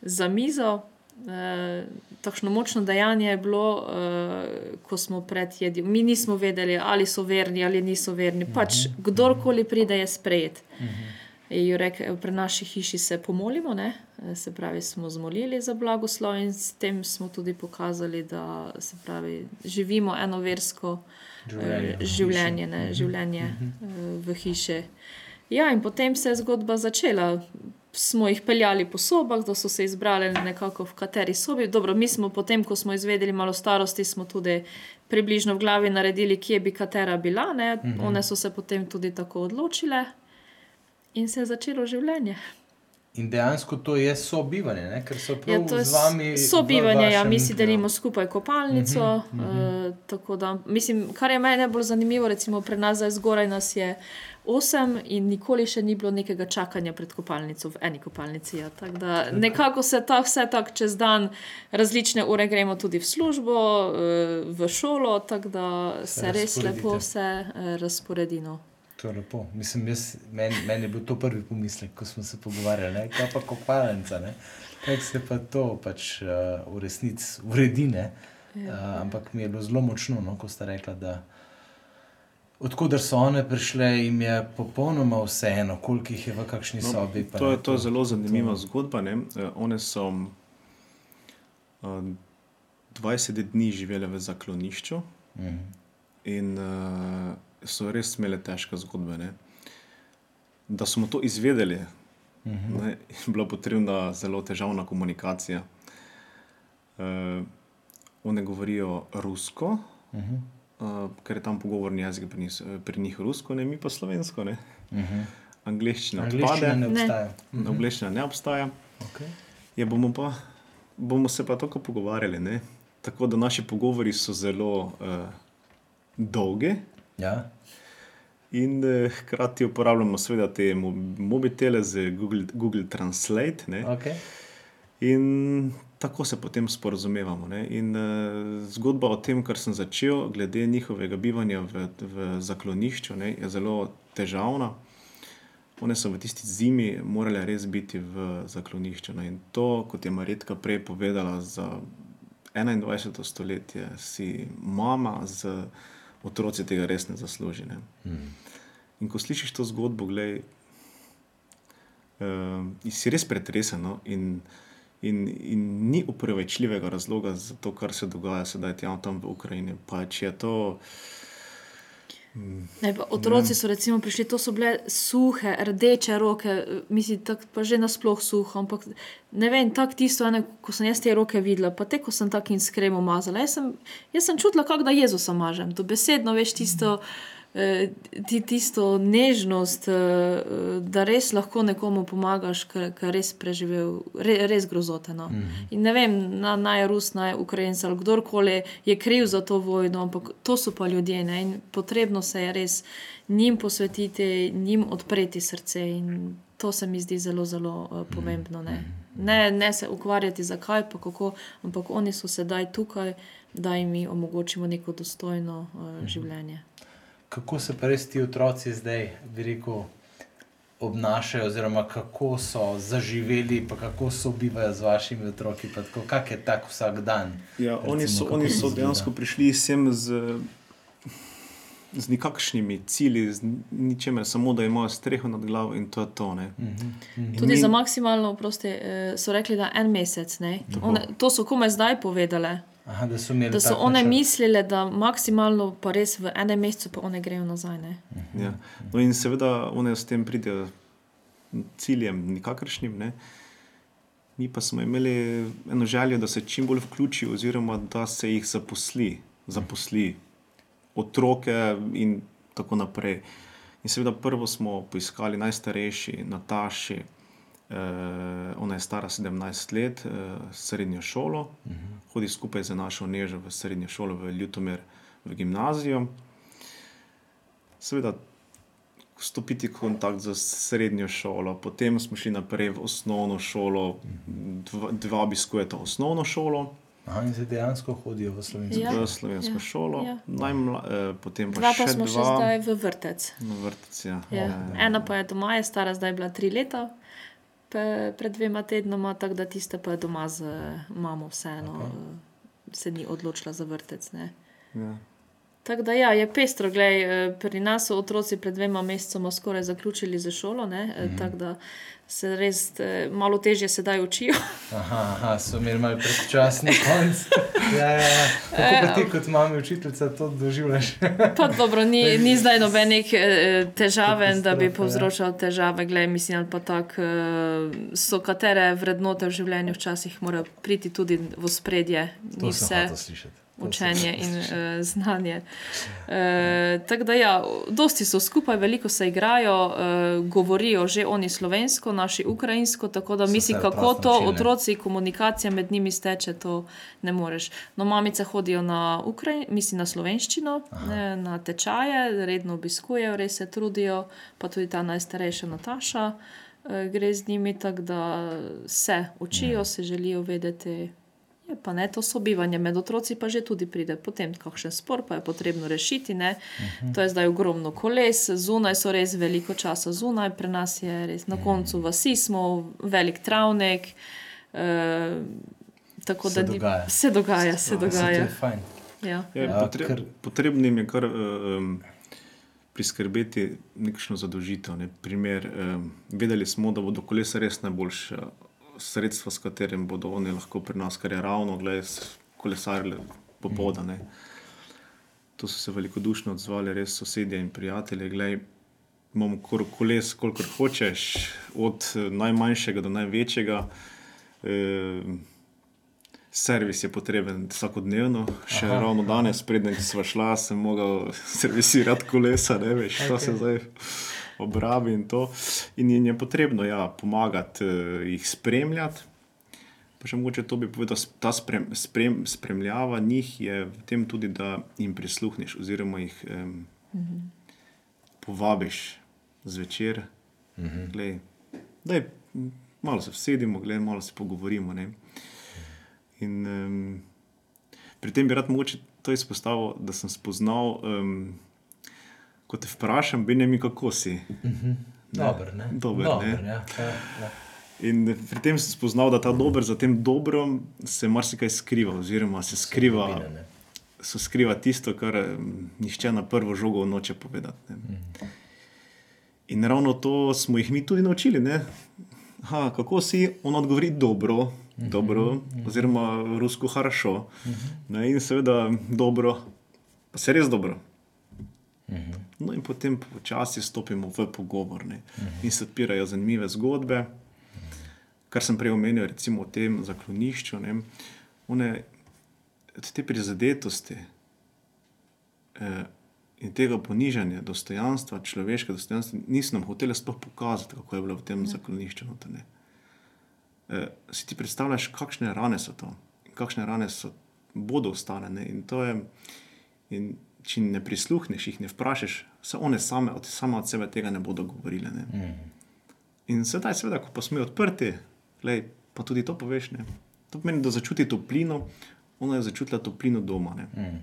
za mizo. E, takšno močno dejanje je bilo, e, ko smo predjedli. Mi nismo vedeli, ali so verni ali niso verni. Pač kdorkoli pride, je sprejet. -huh je rekel, pri naši hiši se pomolimo, ne? se pravi, smo zmolili za blagoslov in s tem smo tudi pokazali, da pravi, živimo eno versko življenje, eh, življenje, ne, mhm. življenje uh, v hiši. Ja, in potem se je zgodba začela. Smo jih peljali po sobah, da so se izbrali nekako v kateri sobi. Dobro, mi smo potem, ko smo izvedeli malo starosti, smo tudi približno v glavi naredili, kje bi katera bila. Mhm. -huh. One so se potem tudi tako odločile. In se je začelo življenje. In dejansko to je sobivanje, ne? ker so prav ja, z vami. Sobivanje, ja, mi si delimo skupaj kopalnico. Uh -huh, uh -huh. Da, mislim, kar je meni najbolj zanimivo, recimo pri nas zdaj zgoraj nas je osem in nikoli še ni bilo nekega čakanja pred kopalnico v eni kopalnici. Ja. Da, nekako se ta vse tako čez dan, različne ure gremo tudi v službo, eh, v šolo, tako da se res lepo vse eh, razporedimo. To je lepo. Mislim, jaz, meni, meni je bil to prvi pomislek, ko smo se pogovarjali, kaj pa kopalnica, kako se pa to pač, uh, v resnici uredi. Uh, ampak mi je bilo zelo močno, no, ko ste rekli, da odkuder so one prišle, jim je popolnoma vseeno, koliko jih je v kakšni no, sobi. To je, to je zelo zanimiva to... zgodba. Ne? One so uh, 20 dni živele v zaklonišču. Uh mhm. -huh. In uh, so res imele težke zgodbe. Ne? Da smo to izvedeli, uh mhm. -huh. je bila potrebna zelo težavna komunikacija. Uh, one govorijo rusko, uh -huh. uh, ker je tam pogovorni jezik pri njih, pri njih rusko, ne mi pa slovensko. Ne? Uh mhm. -huh. Angliščina, Angliščina ne obstaja. Ne. Uh -huh. Angliščina ne obstaja. Okay. Je, bomo, pa, bomo se pa tako pogovarjali. Ne? Tako da naši pogovori so zelo uh, dolgi. Ja. In eh, hkrati uporabljamo seveda te mo- mobitele z Google, Google Translate. Ne? Okay. In tako se potem sporozumevamo. Ne? In uh, zgodba o tem, kar sem začel, glede njihovega bivanja v, v zaklonišču, ne, je zelo težavna. One so v tisti zimi morale res biti v zaklonišču. Ne? In to, kot je Marjetka prej povedala, za 21. stoletje si mama z otroci tega res ne zasluži. Ne? In ko slišiš to zgodbo, gledaj, uh, si res pretresen. No? In, in, in ni upravičljivega razloga za to, kar se dogaja sedaj tam, v Ukrajini. Pa če je to. Pa otroci so prišli, to so bile suhe, rdeče roke, mislim, tak, pa že nasploh suho. Ampak ne vem, tako tisto, ene, ko sem jaz te roke videla, pa te, ko sem tako in skremo mazala. Jaz sem, jaz sem čutila, kako da Jezusa mažem. To besedno, veš, tisto. eh, Ti, tisto nežnost, eh, da res lahko nekomu pomagaš, ki je res preživel, re, res grozote. No. In ne vem, na, naj Rus, naj Ukrajinec ali kdorkoli je kriv za to vojno, ampak to so pa ljudje ne? in potrebno se je res njim posvetiti, njim odpreti srce. In to se mi zdi zelo, zelo uh, pomembno. Ne? Ne, ne se ukvarjati, zakaj, pa kako, ampak oni so sedaj tukaj, da jim omogočimo neko dostojno uh, življenje. Kako se pa res ti otroci zdaj, bi rekel, obnašajo, oziroma kako so zaživeli, pa kako so bivajo z vašimi otroki, pa tako, kak je tak vsak dan. Ja, oni so, Recimo, oni so dejansko prišli sem z, z nekakšnimi cilji, z ničemer, samo da imajo streho nad glavo in to je to. Ne. In Tudi mi- za maksimalno, prosti, eh, so rekli, da en mesec. ne. One, to so komaj zdaj povedali. Aha, da so imeli Da so one načrt. mislile, da maksimalno, pa res v enem mesecu, pa one grejo nazaj. Ne? Ja. No in seveda oni s tem pridejo ciljem, nikakršnim. Ne. Mi pa smo imeli eno željo, da se čim bolj vključijo, oziroma da se jih zaposli, zaposli otroke in tako naprej. In seveda prvo smo poiskali najstarejši, Nataši. Uh, ona je stara 17 let, uh, srednjo šolo, uh -huh. hodi skupaj z našo nežo v srednjo šolo, v Ljutomer, v gimnazijo. Seveda, stopiti v kontakt z srednjo šolo, potem smo šli naprej v osnovno šolo, dva, dva obiskujeta osnovno šolo, Aha, in se dejansko hodijo v slovensko. Ja. v slovensko ja, šolo, ja. Najmla, eh, potem pa Dva še pa smo dva še zdaj v vrtec. na vrtec. Ja. Ja. Ena pa je doma, je stara zdaj bila tri leta, pe, pred dvema tednoma, tako da tiste pa doma z mamo, vseeno okay. se ni odločila za vrtec. Ne. Ja. Tako da ja, je pestro, glej, eh, pri nas so otroci pred dvema mesecema skoraj zaključili za šolo, mm tako da se res eh, malo težje sedaj učijo. <laughs> Aha, aha, so imeli malo predčasni konc. <laughs> Ja, ja, ja. Kako pa ti, kot mami učiteljica, to doživljaš? <laughs> Pa dobro, ni, ni zdaj nobenih težaven, da bi ja. povzročal težave, glej, mislim, ali pa tako eh, so katere vrednote v življenju včasih morajo priti tudi v spredje, To sem vse hotel slišati. Učenje <laughs> in uh, znanje. Uh, tako da, ja, dosti so skupaj, veliko se igrajo, uh, govorijo že oni slovensko, naši ukrajinsko, tako da So misli, se kako to naučili. otroci, komunikacija med njimi steče, to ne moreš. No, mamice hodijo na, Ukrajin, mislim, na slovenščino, ne, na tečaje, redno obiskujejo, res se trudijo, pa tudi ta najstarejša Nataša. eh, Gre z njimi tako, da se učijo, se želijo vedeti, Je pa ne to sobivanje med otroci, pa že tudi pride potem kakšen spor, pa je potrebno rešiti. Ne? To je zdaj ogromno koles, zunaj so res veliko časa zunaj, pri nas je res na koncu vasi smo, velik travnik. Eh, tako Se da ni- dogaja. se dogaja, se Ja, to dogaja. je fajn. Ja. Ja, Ja, potre, ker- potrebno je kar um, priskrbeti nekakšno zadožitev. Ne. Primer, um, vedeli smo, da bodo kolesa res najboljše sredstvo, s katerim bodo oni lahko pri nas, kar je ravno, gledaj, kolesarili popoldne. To so se velikodušno odzvali, res sosedje in prijatelji. Glej, imamo kor koles, kolikor hočeš, od eh, najmanjšega do največjega. Eh, servis je potreben vsakodnevno, še Aha. ravno danes, preden smo šla, sem mogel <laughs> servisirati kolesa, ne veš, šta okay. se zdaj obrabi in to. In jim je potrebno ja, pomagati, eh, jih spremljati. Pa še mogoče to bi povedal, ta sprem, sprem, spremljava njih je v tem tudi, da jim prisluhneš, oziroma jih um, povabiš zvečer, glej, daj, malo se vsedimo, glej, malo se pogovorimo. Ne. In um, pri tem bi rad mogoče to izpostavil, da sem spoznal, um, ko te vprašam, bi ne mi kako si. Dober, ne? Dober, Dober, ne. Ja, ja, ja. In pri tem sem spoznal, da ta dober za tem dobrom se marsikaj skriva, oziroma se skriva, Vina, ne. se skriva tisto, kar em, nihče na prvo žogo noče povedati. Ne. In ravno to smo jih mi tudi naučili. ne. Ha, kako si on odgovori dobro, dobro oziroma rusko harašo. Ne, in seveda dobro, pa se res dobro. No, in potem počasi stopimo v pogovor ne. in se odpirajo zanimive zgodbe. Kar sem prej omenil, recimo o tem zaklonišču, ne, one, te prizadetosti eh, in tega ponižanja, dostojanstva, človeškega dostojanstva, niso nam hoteli sploh pokazati, kako je bilo v tem zaklonišču. noter, ne. Eh, si ti predstavljaš, kakšne rane so to in kakšne rane so, bodo ostale. Ne? In to je, in če ne prisluhneš, jih ne vprašaš, se one same od, same od sebe tega ne bodo govorile. Ne? Mm. In sedaj, seveda, ko pa smo mi odprti, lej, pa tudi to poveš. Ne? To pomeni, da začuti toplino, ona je začutila toplino doma. Ne? Mm.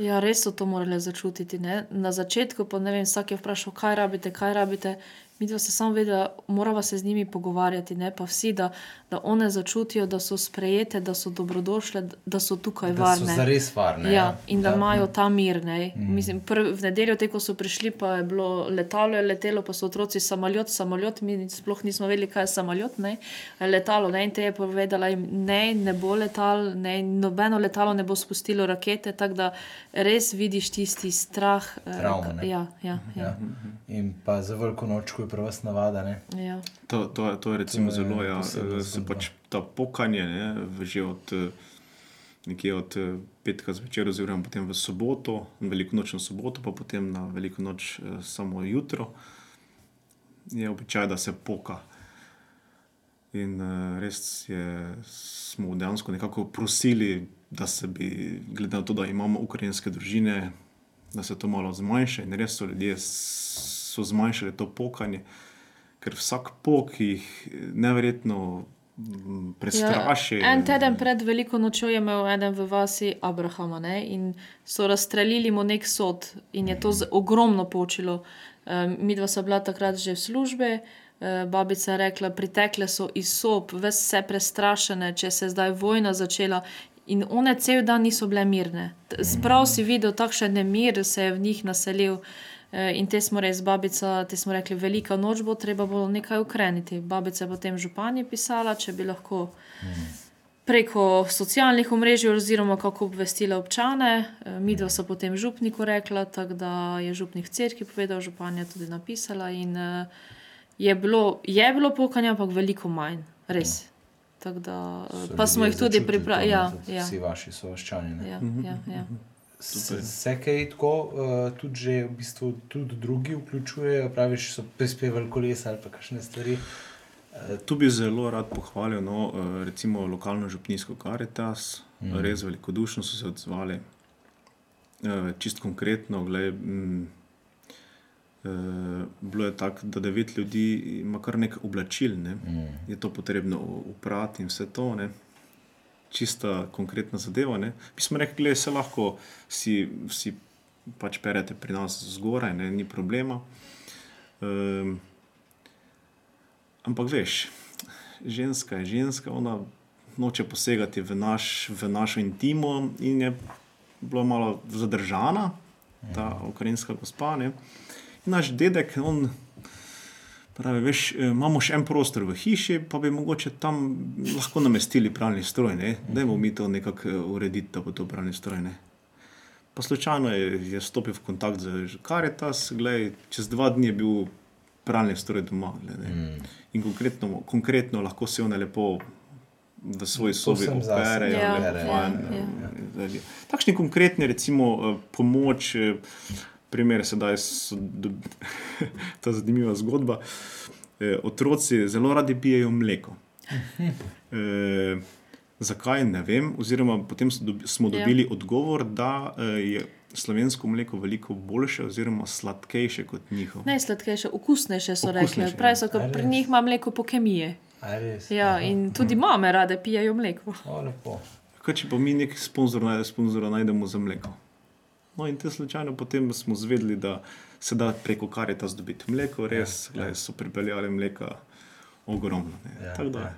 Ja, res so to morali začutiti. Ne? Na začetku pa ne vem, vsak je vprašal, kaj rabite, kaj rabite. Mi dva se samo vedela, moramo se z njimi pogovarjati, ne pa vsi, da, da one začutijo, da so sprejete, da so dobrodošle, da so tukaj Da so varne. zares varne. Ja, in da Ja. imajo ta mir. Mm. Mislim, prv, v nedeljo, te, ko so prišli, pa je bilo letalo, je letelo, pa so otroci samolot, samolot, mi sploh nismo vedeli, kaj je samolot, ne, letalo. Ne, in te je povedala, jim, ne, ne bo letal, ne, nobeno letalo ne bo spustilo rakete, tako da res vidiš tisti strah. eh, ne. ja, ja, ja, Ja. In pa za veliko noč, ko je pri vas navada. Ne? ja. To, to, to je recimo To je zelo, ja, eh, se pač ta pokanje, ne, v- že od eh, nekje od eh, petka zvečer, oziroma potem v soboto, veliko noč na soboto, pa potem na veliko noč eh, samo jutro, je običaj, da se poka. In uh, res je, smo dejansko nekako prosili, da se bi, glede na to, da imamo ukrajinske družine, da se to malo zmanjša. In res so ljudje so zmanjšali to pokanje, ker vsak pok jih neverjetno mm, prestraši. Ja, en teden pred veliko nočjo je imel eden v vasi Abrahama ne? in so razstrelili mu nek sod in je to ogromno počilo. Um, mi dva sva bila takrat že v službi. eh, Babica je rekla, pritekle so iz sob, vse prestrašene, če se je zdaj vojna začela. In one cel dan niso bile mirne. Sprav si videl, takšen nemir se je v njih naselil. Eh, In te smo res, babica, te smo rekli, velika noč bo, treba bo nekaj ukreniti. Babica je potem županji pisala, če bi lahko preko socialnih omrežij, oziroma kako obvestila občane. Eh, Midva so potem župniku rekla, tako da je župnik v cerkvi povedal, županja tudi napisala. In uh, je, bilo, je bilo pokanja, ampak veliko manj, res. Tako Da, So pa smo jih tudi pripravili. to, Ja, ja, Vsi vaši sovaščani. ne. ja, ja, ja. Super. Se kaj tako, uh, tudi, že, v bistvu, tudi drugi vključujejo, praviš, so prispevali kolesa ali kakšne stvari. Tu bi zelo rad pohvalil no, eh, recimo lokalno župnijsko Karitas, mm. res velikodušno so se odzvali. Eh, Čist konkretno, glej, mm, eh, bilo je tako, da devet ljudi ima kar nekaj oblačil, ne. Mm. je to potrebno uprati in vse to. Ne. Čista konkretna zadeva. Ne. Mi smo rekli, da se lahko si, si pač perete pri nas zgoraj, ne, ni problema. Um, ampak veš, ženska je ženska, ona noče posegati v, naš, v našo intimo in je bila malo zadržana, ta ukrajinska gospa. Ne. In naš dedek, on pravi, veš, eh, imamo še en prostor v hiši, pa bi mogoče tam lahko namestili pralni stroj, ne. Dajmo mi to nekako eh, urediti, da bo to pralni stroj. Ne. Pa slučajno je, je stopil v stik z Karitas, glej, čez dva dni je bil pralni stroj doma. Glej, ne. In konkretno, konkretno lahko si one lepo v svoji sobi operejo. Ja, ja, ja. eh, Takšni konkretni, recimo, eh, pomoč, eh, primer sedaj, so <laughs> ta zanimiva zgodba. Eh, Otroci zelo radi pijejo mleko. E, zakaj ne vem, oziroma potem smo Ja. dobili odgovor, da eh, je slovensko mleko veliko boljše, oziroma sladkejše kot njihovo. Najsladkejše, okusnejše so Okusnejše, rekli. Pravi so, A ker pri njih ima mleko po kemiji. Ja, in tudi mame rade pijejo mleko. O, lepo. Kaj če pa mi neki sponzor najde, sponzora najdemo za mleko? No, in te slučajno potem smo zvedeli, da se da preko karita zdobiti mleko, res ja, ja. so pripeljali mleka ogromno. Ja, Ja, Tako da, ja. ja.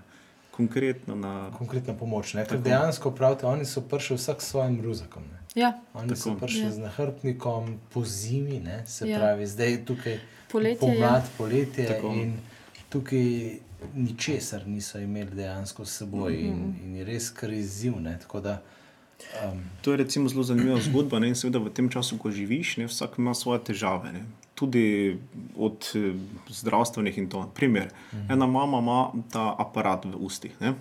konkretno na. Konkretna pomoč. Ne? Dejansko pravite, oni so prišli vsak s svojim ruzakom. Ne? Ja, Oni Tako. so prišli Ja. z nahrbtnikom po zimi, ne? se Ja. pravi, zdaj je tukaj Poletje je. pomlad, poletje Tako. in tukaj ničesar niso imeli dejansko s seboj Mhm. in, in je res kar izziv. Ne? Tako da, um, To je recimo zelo zanimiva zgodba. Ne? In seveda v tem času, ko živiš, ne, vsak ima svoje težave. Ne? Tudi od eh, zdravstvenih in to. Primer, ena mama ima ta aparat v ustih. Ne?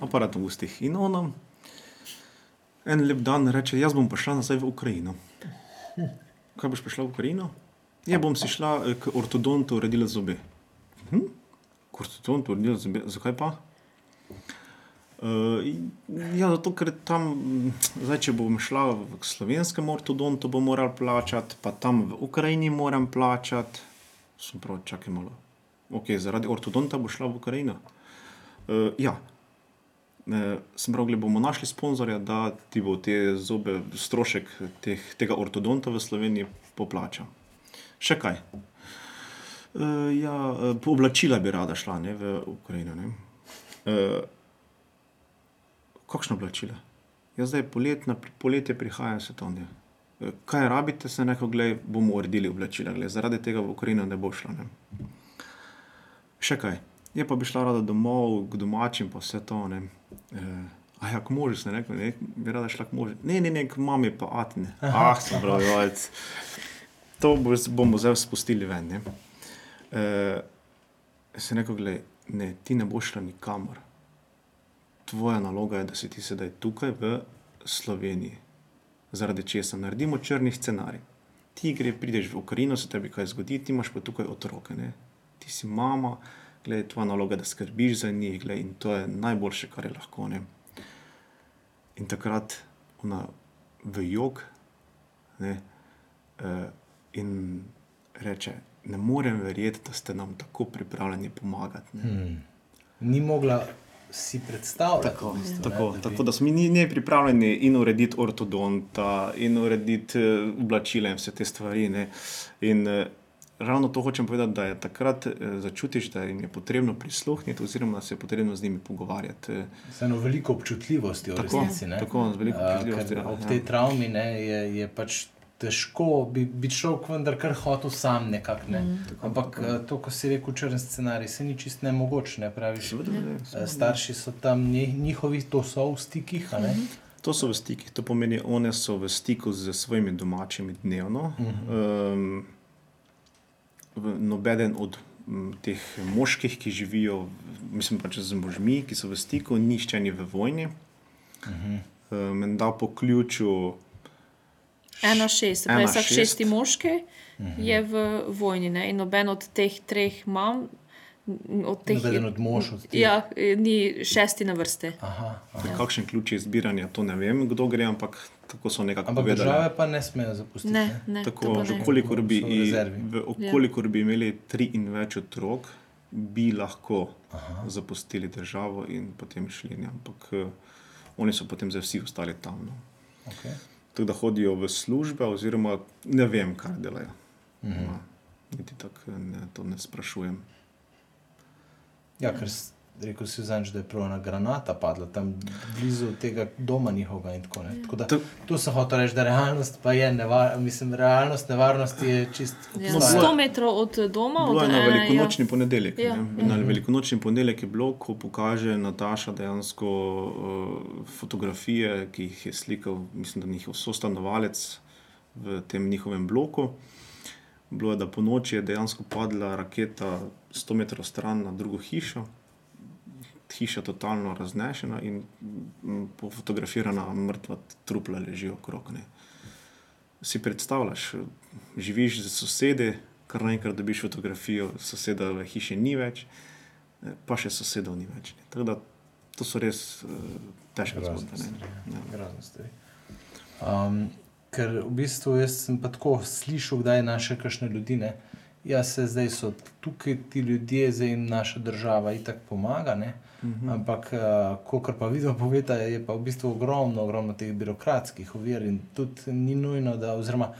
Aparat v ustih. In ona en lep dan reče: Jaz bom prišla nazaj v Ukrajino. Kaj boš prišla v Ukrajino? Ja, bom si šla eh, k ortodontu uredila zobe. Hm? K ortodontu uredila zobe, zakaj pa? Uh, ja, zato ker tam, mm, zdaj, če bom šla k slovenskemu ortodontu, bom moral plačati, pa tam v Ukrajini moram plačati. Sem prav, čakaj malo. Ok, zaradi ortodonta bo šla v Ukrajino. Uh, ja, uh, sem prav, bomo našli sponzorja, da ti bo te zobe, strošek teh, tega ortodonta v Sloveniji poplačal. Še kaj? Uh, ja, po oblačila bi rada šla ne, v Ukrajino. Ne. Uh, kakšno oblačila? Ja, zdaj poletna, poletje prihaja svetovne. E, Kaj rabite, se neko, gledaj, bomo uredili oblačila, gled, zaradi tega v Ukrajino ne bo šla. Ne? Še kaj? Je pa bi šla rada domov, k domačim, pa vse to. Ne? E, a ja, k možu se neko, ne, bi rada šla k možu. Ne, ne, ne, k mami pa atine. Ah, sem prav, jojc. To bo, bomo zdaj spustili ven. Ne? E, se neko, gledaj, ne, ti ne boš šla nikamor tvoja naloga je, da si ti sedaj tukaj v Sloveniji. Zaradi česa naredimo črni scenarij. Ti gre, prideš v Ukrajino, se tebi kaj zgodi, ti imaš pa tukaj otroke. Ne? Ti si mama, gledaj, tvoja naloga je, da skrbiš za njih, gledaj, in to je najboljše, kar je lahko. Ne? In takrat ona v jog ne, uh, in reče: Ne morem verjeti, da ste nam tako pripravljeni pomagati. Ne? hmm. Ni mogla si predstavljati. Tako, v bistvu, tako, ne, tako bi- da smo mi ne pripravljeni in urediti ortodonta, in urediti uh, oblačila in vse te stvari. Ne. In uh, ravno to hočem povedati, da je takrat uh, začutiš, da jim je potrebno prisluhniti, oziroma da se je potrebno z njimi pogovarjati. eh. Vseeno veliko občutljivosti Tako, resnici. ne. tako, z veliko občutljivosti, ker ja, Ob ja. tej travmi ne, je, je pač težko, bi, bi človek vendar kar hotel sam nekako. Ne. Mm. Ampak eh, to, ko si rekel, črn scenarij, se ni čist nemogoč, ne praviš. Seveda, ne, Eh, Starši so tam, nji- njihovi to so v stikih. ne. To so v stikih, to pomeni, one so v stiku z svojimi domačimi dnevno. Uh -huh. um, nobeden od m, teh moških, ki živijo, mislim pač z možmi, ki so v stiku, nišče ni v vojni. Uh -huh. um, da po ključu, Ena šest, Ena pravi vsak šest. šesti moški je v vojni ne? in noben od teh treh mam. Od teh, Nobeden od mož od teh. Ja, ni šesti na vrsti. Aha, aha. ja. kakšen ključ je izbiranja, to ne vem, kdo gre, ampak tako so nekako Ampak povedali. države pa ne smejo zapustiti. Ne, ne, Tako, ne. kolikor bi, v rezervi. v, okolikor bi imeli tri in več otrok, bi lahko Aha. zapustili državo in potem šli. Ne? Ampak uh, oni so potem zdaj vsi ostali tam. No. Okay. Tako da hodijo v službe, oziroma ne vem, kaj delajo. Mhm. -hmm. Niti tako ne, to ne sprašujem. Ja, ker rekel si zanj, da je prav ena granata padla tam blizu tega doma njihovega. in Tako, ne. tako da, To- to se hoče reči, da realnost pa je nevarnost. Mislim, realnost nevarnosti je čist. Ja, No, obstaja. 100 metrov od doma, Bilo od je na ene, velikonočni ponedeljek. Ja, ne. Na velikonočni ponedeljek je bilo, ko pokaže Nataša dejansko uh, fotografije, ki jih je slikal, mislim, da njihov sostanovalec v tem njihovem bloku. Bilo je, da po noči je dejansko padla raketa 100 metrov stran na drugo hišo. Hiša totalno raznešena in mm, pofotografirana mrtva trupla leži okrog. Ne. Si predstavljaš, živiš z sosedi, kar naenkrat dobiš fotografijo, soseda v hiši ni več, eh, pa še sosedov ni več. ne. Tako da to so res uh, težke zgodbe. ne. stvari, Ja. Grozne stvari. Um, ker v bistvu jaz sem pa tako slišal, da je naše kakšne ljudi. Ne? Ja, se zdaj so tukaj ti ljudje, zdaj jim naša država itak pomaga. Ne? Uhum. Ampak, uh, kar pa vidno poveta, je pa v bistvu ogromno, ogromno teh birokratskih ovir in tudi ni nujno, da oziroma,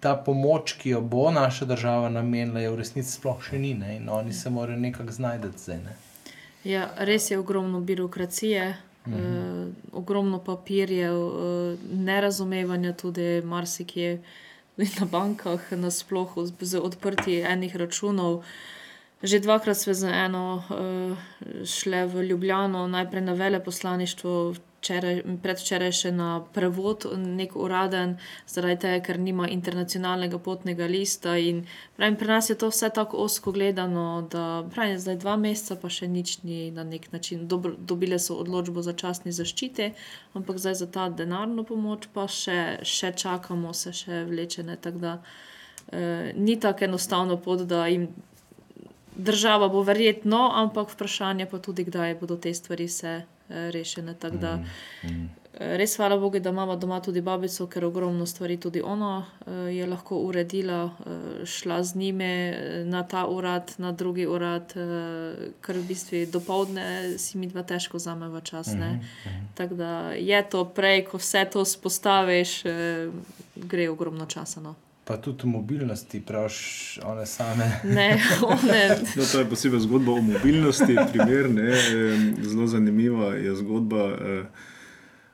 ta pomoč, ki jo bo naša država namenila, je v resnici sploh še ni ne? in oni se morajo nekako znajti zdaj. Ne? Ja, res je ogromno birokracije, mhm. uh, ogromno papirjev, uh, nerazumevanja tudi marsikje <laughs> na bankah, nasplošno z odprtjem enih računov. Že dvakrat smo za eno uh, šli v Ljubljano, najprej na veleposlaništvo, predvčeraj še na prevod, nek uraden, zaradi tega, ker nima internacionalnega potnega lista. Pravim, pri nas je to vse tako osko gledano, da pravim, zdaj dva meseca, pa še nič ni na nek način. Dobro, dobile so odločbo za časni zaščite, ampak zdaj za ta denarno pomoč pa še, še čakamo, se še vlečene. Tako da uh, ni tako enostavno pot, da jim država bo verjetno, ampak vprašanje pa tudi, kdaj bodo te stvari se rešene. Da, mm, mm. Eh, res hvala Bogu, da imamo doma tudi babico, ker ogromno stvari tudi ona eh, je lahko uredila, šla z njimi na ta urad, na drugi urad, ker v bistvu do povdne si mi dva težko vzameva čas. Mm -hmm. Tako da je to prej, ko vse to spostaviš, gre ogromno časa. No. Pa tudi mobilnosti, praviš, one same. Ne, <laughs> one. No, to je posebej zgodba o mobilnosti, primer, ne, zelo zanimiva je zgodba. Eh,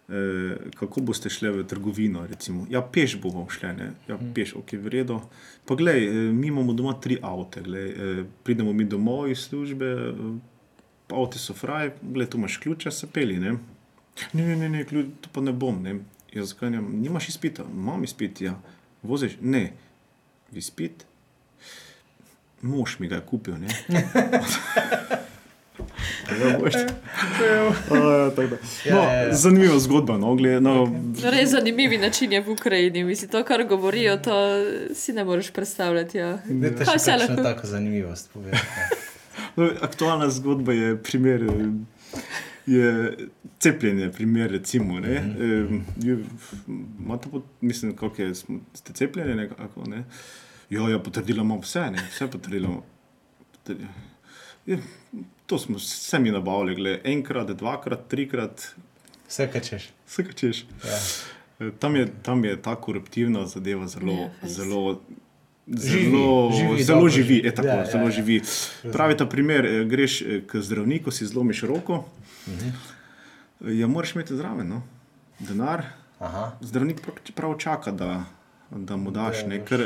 eh, kako boste šli v trgovino? Recimo? Ja, peš bomo šli, ja, hm. peš, ok, v redu. Pa gledaj, eh, mi imamo doma tri avte, glej, pridemo mi domov iz službe, avti so fraj, gledaj, tu imaš ključe, se peli. Ne, ne, ne, ne, ne ključ, to pa ne bom. Ne. Jaz zakajam, nimaš izpita, imam izpit, ja voziš, ne, vispit, mož mi ga je kupil. <laughs> Ja, ja, no, zanimiva zgodba. No, gled, no. Okay. Res zanimivi način je v Ukrajini. Misli, to, kar govorijo, to si ne moreš predstavljati. Ja. Ne, Kaj se lahko tako zanimivost pove? <laughs> No, aktualna zgodba je primer je cepljenje, primer, recimo. Mm -hmm. e, mislim, kako je, ste cepljeni, nekako. Ne? Jo, ja, potrdilo imamo vse, ne? vse potrdilo. Je, to smo vse mi nabavili, gled, enkrat, dvakrat, trikrat. Vse kačeš. Vse kačeš. Ja. E, tam, je, tam je ta koruptivna zadeva zelo, yeah, ja, zelo. Zelo živi, živi, zelo, živi, je, tako, ja, zelo ja, živi. Ja. Pravi ta primer, e, greš k zdravniku, si zlomiš roko, Mhm. Ja, moraš imeti zraven no? denar. Aha. Zdravnik prav čaka, da, da mu daš. Ne? Ker,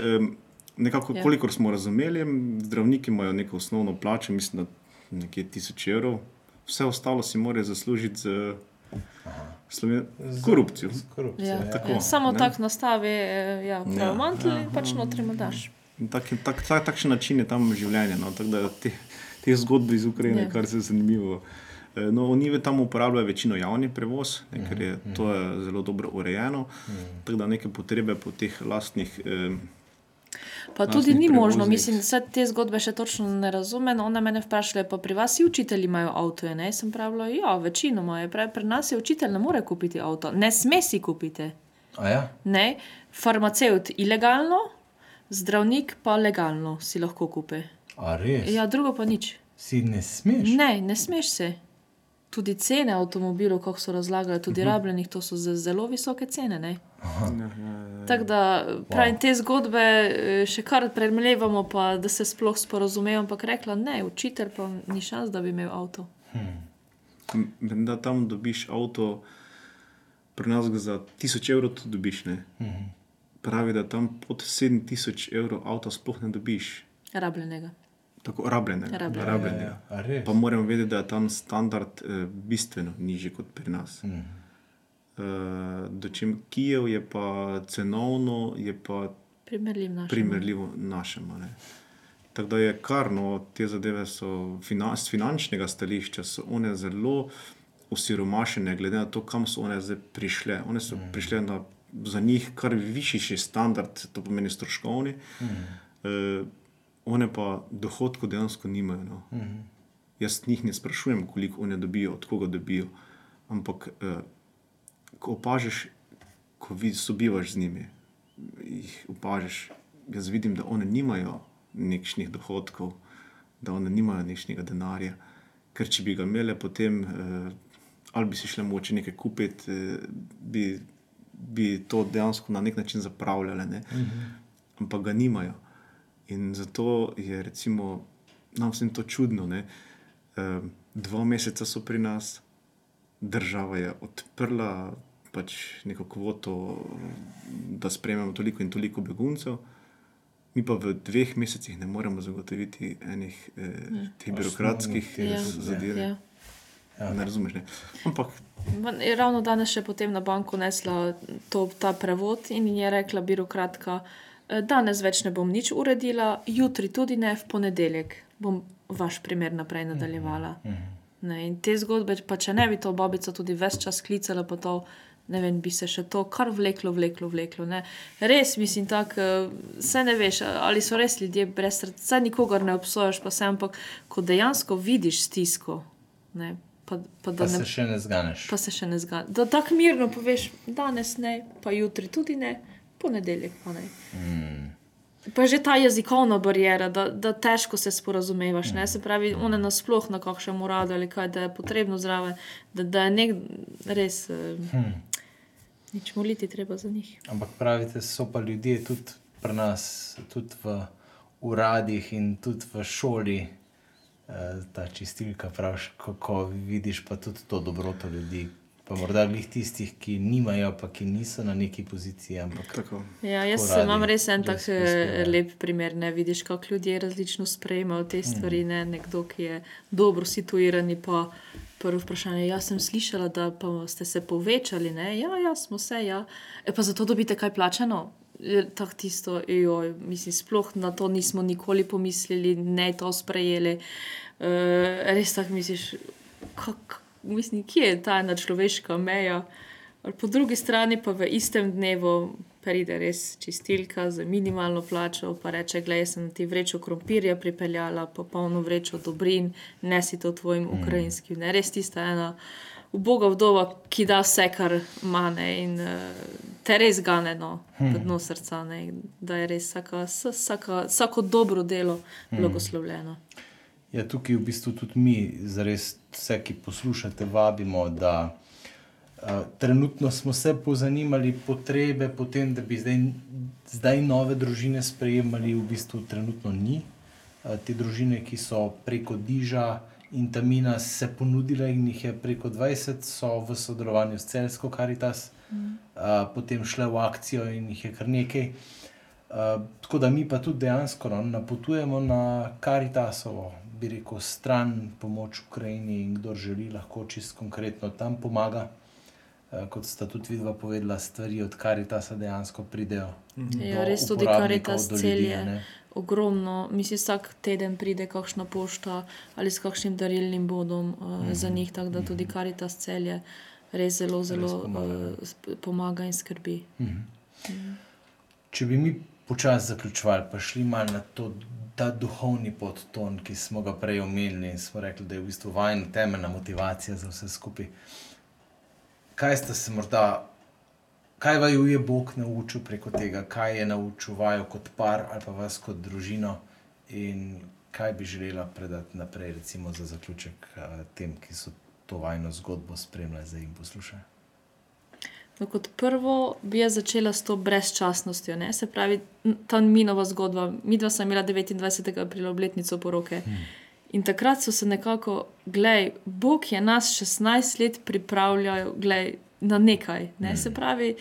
nekako, ja. kolikor smo razumeli, zdravniki imajo neko osnovno plačo, mislim, da nekje tisoč evrov, vse ostalo si morajo zaslužiti z. Sloven... Korupcijo. Z, z korupcijo ja. Ja. Tako, ja. Samo tako nastavi, eh, ja, ja. manjki ja. pač notri mu daš. Tak, tak, tak, takšen način je tam življenje. No? Te, te zgodbe iz Ukrajine, ja. kar se je zanimivo. No, oni tam uporabljajo večino javni prevoz, ne, ker je mhm, to je zelo dobro urejeno, mhm. tako da neke potrebe po teh lastnih. Eh, pa tudi ni možno, prevoznik. mislim, da te zgodbe še točno ne razumem. Ona me vprašala, pa pri vas učitelji imajo avto. Ne? Sem pravila, ja, večino imajo. Pri nas je učitelj ne more kupiti avto, ne sme si kupiti. Ja? Ne, farmaceut ilegalno, zdravnik pa legalno si lahko kupi. Ja, drugo pa nič. Si ne smeš? Ne, ne smeš se tudi cene avtomobilov, kako so razlagali, tudi uh mhm. -huh. rabljenih, to so zelo visoke cene. Ja, Tako da pravim, wow. te zgodbe eh, še kar premljevamo, pa da se sploh sporozumemo. Ampak rekla, ne, učitelj pa ni šans, da bi imel avto. Hmm. Da tam dobiš avto, pri nas ga za 1000 evrov tudi dobiš. Hmm. Pravi, da tam pod 7000 evrov avto sploh ne dobiš. Rabljenega tako rabljene. rabljene. rabljene. Ja, ja. Pa moramo vedeti, da je tam standard uh, bistveno nižji kot pri nas. Mm. Uh, dočim Kijev je pa cenovno, je pa primerljivo našemu. Tako da je kar, no, te zadeve so finan z finančnega stališča, so one zelo osiromašene, glede na to, kam so one zdaj prišle. One so mm. prišle na za njih kar višji standard, to pomeni stroškovni. Mm. Uh, one pa dohodkov dejansko nimajo. No. Uh mhm. -huh. Jaz njih ne sprašujem, koliko oni dobijo, od koga dobijo. Ampak, eh, ko opažiš, ko vi sobivaš z njimi, jih opažiš. Jaz vidim, da one nimajo nekšnih dohodkov, da one nimajo nekšnega denarja. Ker če bi ga imele, potem eh, ali bi si šle moče nekaj kupiti, eh, bi, bi to dejansko na nek način zapravljale. Ne? Ampak ga nimajo. In zato je recimo, nam vsem to čudno. Ne? Eh, dva meseca so pri nas, država je odprla pač neko kvoto, da sprejmemo toliko in toliko beguncev. Mi pa v dveh mesecih ne moremo zagotoviti enih eh, teh birokratskih Ja, zadev. Ja. Ja. Ne razumeš? Ne? Ampak Ravno danes še potem na banko nesla to, ta prevod in je rekla birokratka, "Eh, danes več ne bom nič uredila, jutri tudi ne, v ponedeljek bom vaš primer naprej nadaljevala. Ne, in te zgodbe, pa če ne bi to babica tudi ves čas klicala, pa to, ne vem, bi se še to kar vleklo, vleklo, vleklo. Ne. Res, mislim, tako, se ne veš, ali so res ljudje brez srca, nikogar ne obsojaš, pa se, ampak ko dejansko vidiš stisko, ne, pa, pa Pa ne se še ne zganeš. pa se še ne zgodi. Da tako mirno poveš, danes ne, pa jutri tudi ne, ponedeljek pa. Mm. Pa že ta jezikovna barijera, da, da težko se sporazumevaš. Ne? Se pravi, one nasploh na kakšnem uradu ali kaj, da je potrebno zraven, da, da je nek res. Hmm. Nič moliti treba za njih. Ampak pravite, so pa ljudje tudi pri nas, tudi v uradih in tudi v šoli, eh, ta čistilka, praviš, kako vidiš pa tudi to dobroto ljudi. Pa morda glih tistih, ki nimajo, pa ki niso na neki poziciji. Ja, jaz radi imam res en res tak prispevajo. eh, lep primer. Ne vidiš, kako ljudje različno sprejemajo te stvari. Ne? Nekdo, ki je dobro situiran, pa prvo vprašanje. Jaz sem slišala, da pa ste se povečali. Ne? Ja, ja, smo se. Ja. E pa zato dobite kaj plačano. Je Tako tisto, joj, mislim, sploh na to nismo nikoli pomislili, ne to sprejeli. Uh, res tako misliš, kak, mislim, kje je ta ena človeška meja. Ali po drugi strani pa v istem dnevu pride res čistilka za minimalno plačo, pa reče: Glej, sem ti vrečo krompirja pripeljala, pa polno vrečo dobrin, ne si to tvojim mm. ukrajinskim. Ne, res tista ena uboga vdova, ki da vse, kar mane in uh, te res gane no, v dno srca, ne, da je res vsaka, vsa- vsaka, vsako dobro delo blagoslovljeno. Ja, tukaj v bistvu tudi mi, zares vse, ki poslušate, vabimo, da uh, trenutno smo se pozanimali potrebe po tem, da bi zdaj, zdaj nove družine sprejemali, v bistvu trenutno ni. Uh, te družine, ki so preko Diža in Tamina se ponudile in jih je preko 20, so v sodelovanju s Celsko Karitas, mm. uh, potem šle v akcijo in jih je kar nekaj. Uh, tako da mi pa tudi dejansko no, napotujemo na Karitasovo, bi rekel, stran pomoč Ukrajini in kdo želi, lahko čist konkretno tam pomaga. Uh, kot sta tudi vidva povedala, stvari od Karitasa dejansko pridejo. Ja, do res tudi Karitas do ljudi, celje. ogromno, mislim, vsak teden pride kakšna pošta ali s kakšnim darilnim bodom uh, mm -hmm. za njih, tako da tudi Karitas celje res zelo, zelo pomaga, uh, pomaga in skrbi. Če bi mi počasi zaključovali, pa šli malo na to, ta duhovni podton, ki smo ga prej omenili in smo rekli, da je v bistvu vajna temeljna motivacija za vse skupaj. Kaj ste se morda, kaj vaju je Bog naučil preko tega, kaj je naučil vaju kot par ali pa vas kot družino in kaj bi želela predati naprej, recimo za zaključek eh, tem, ki so to vajno zgodbo spremljali zdaj in poslušali. No, kot prvo bi jaz začela s to brezčasnostjo. Ne? Se pravi, ta minova zgodba. Mi dva sem imela 29. aprila obletnico poroke. Hmm. In takrat so se nekako, gledaj, Bog je nas 16 let pripravljal glej, na nekaj. Ne? Hmm. Se pravi,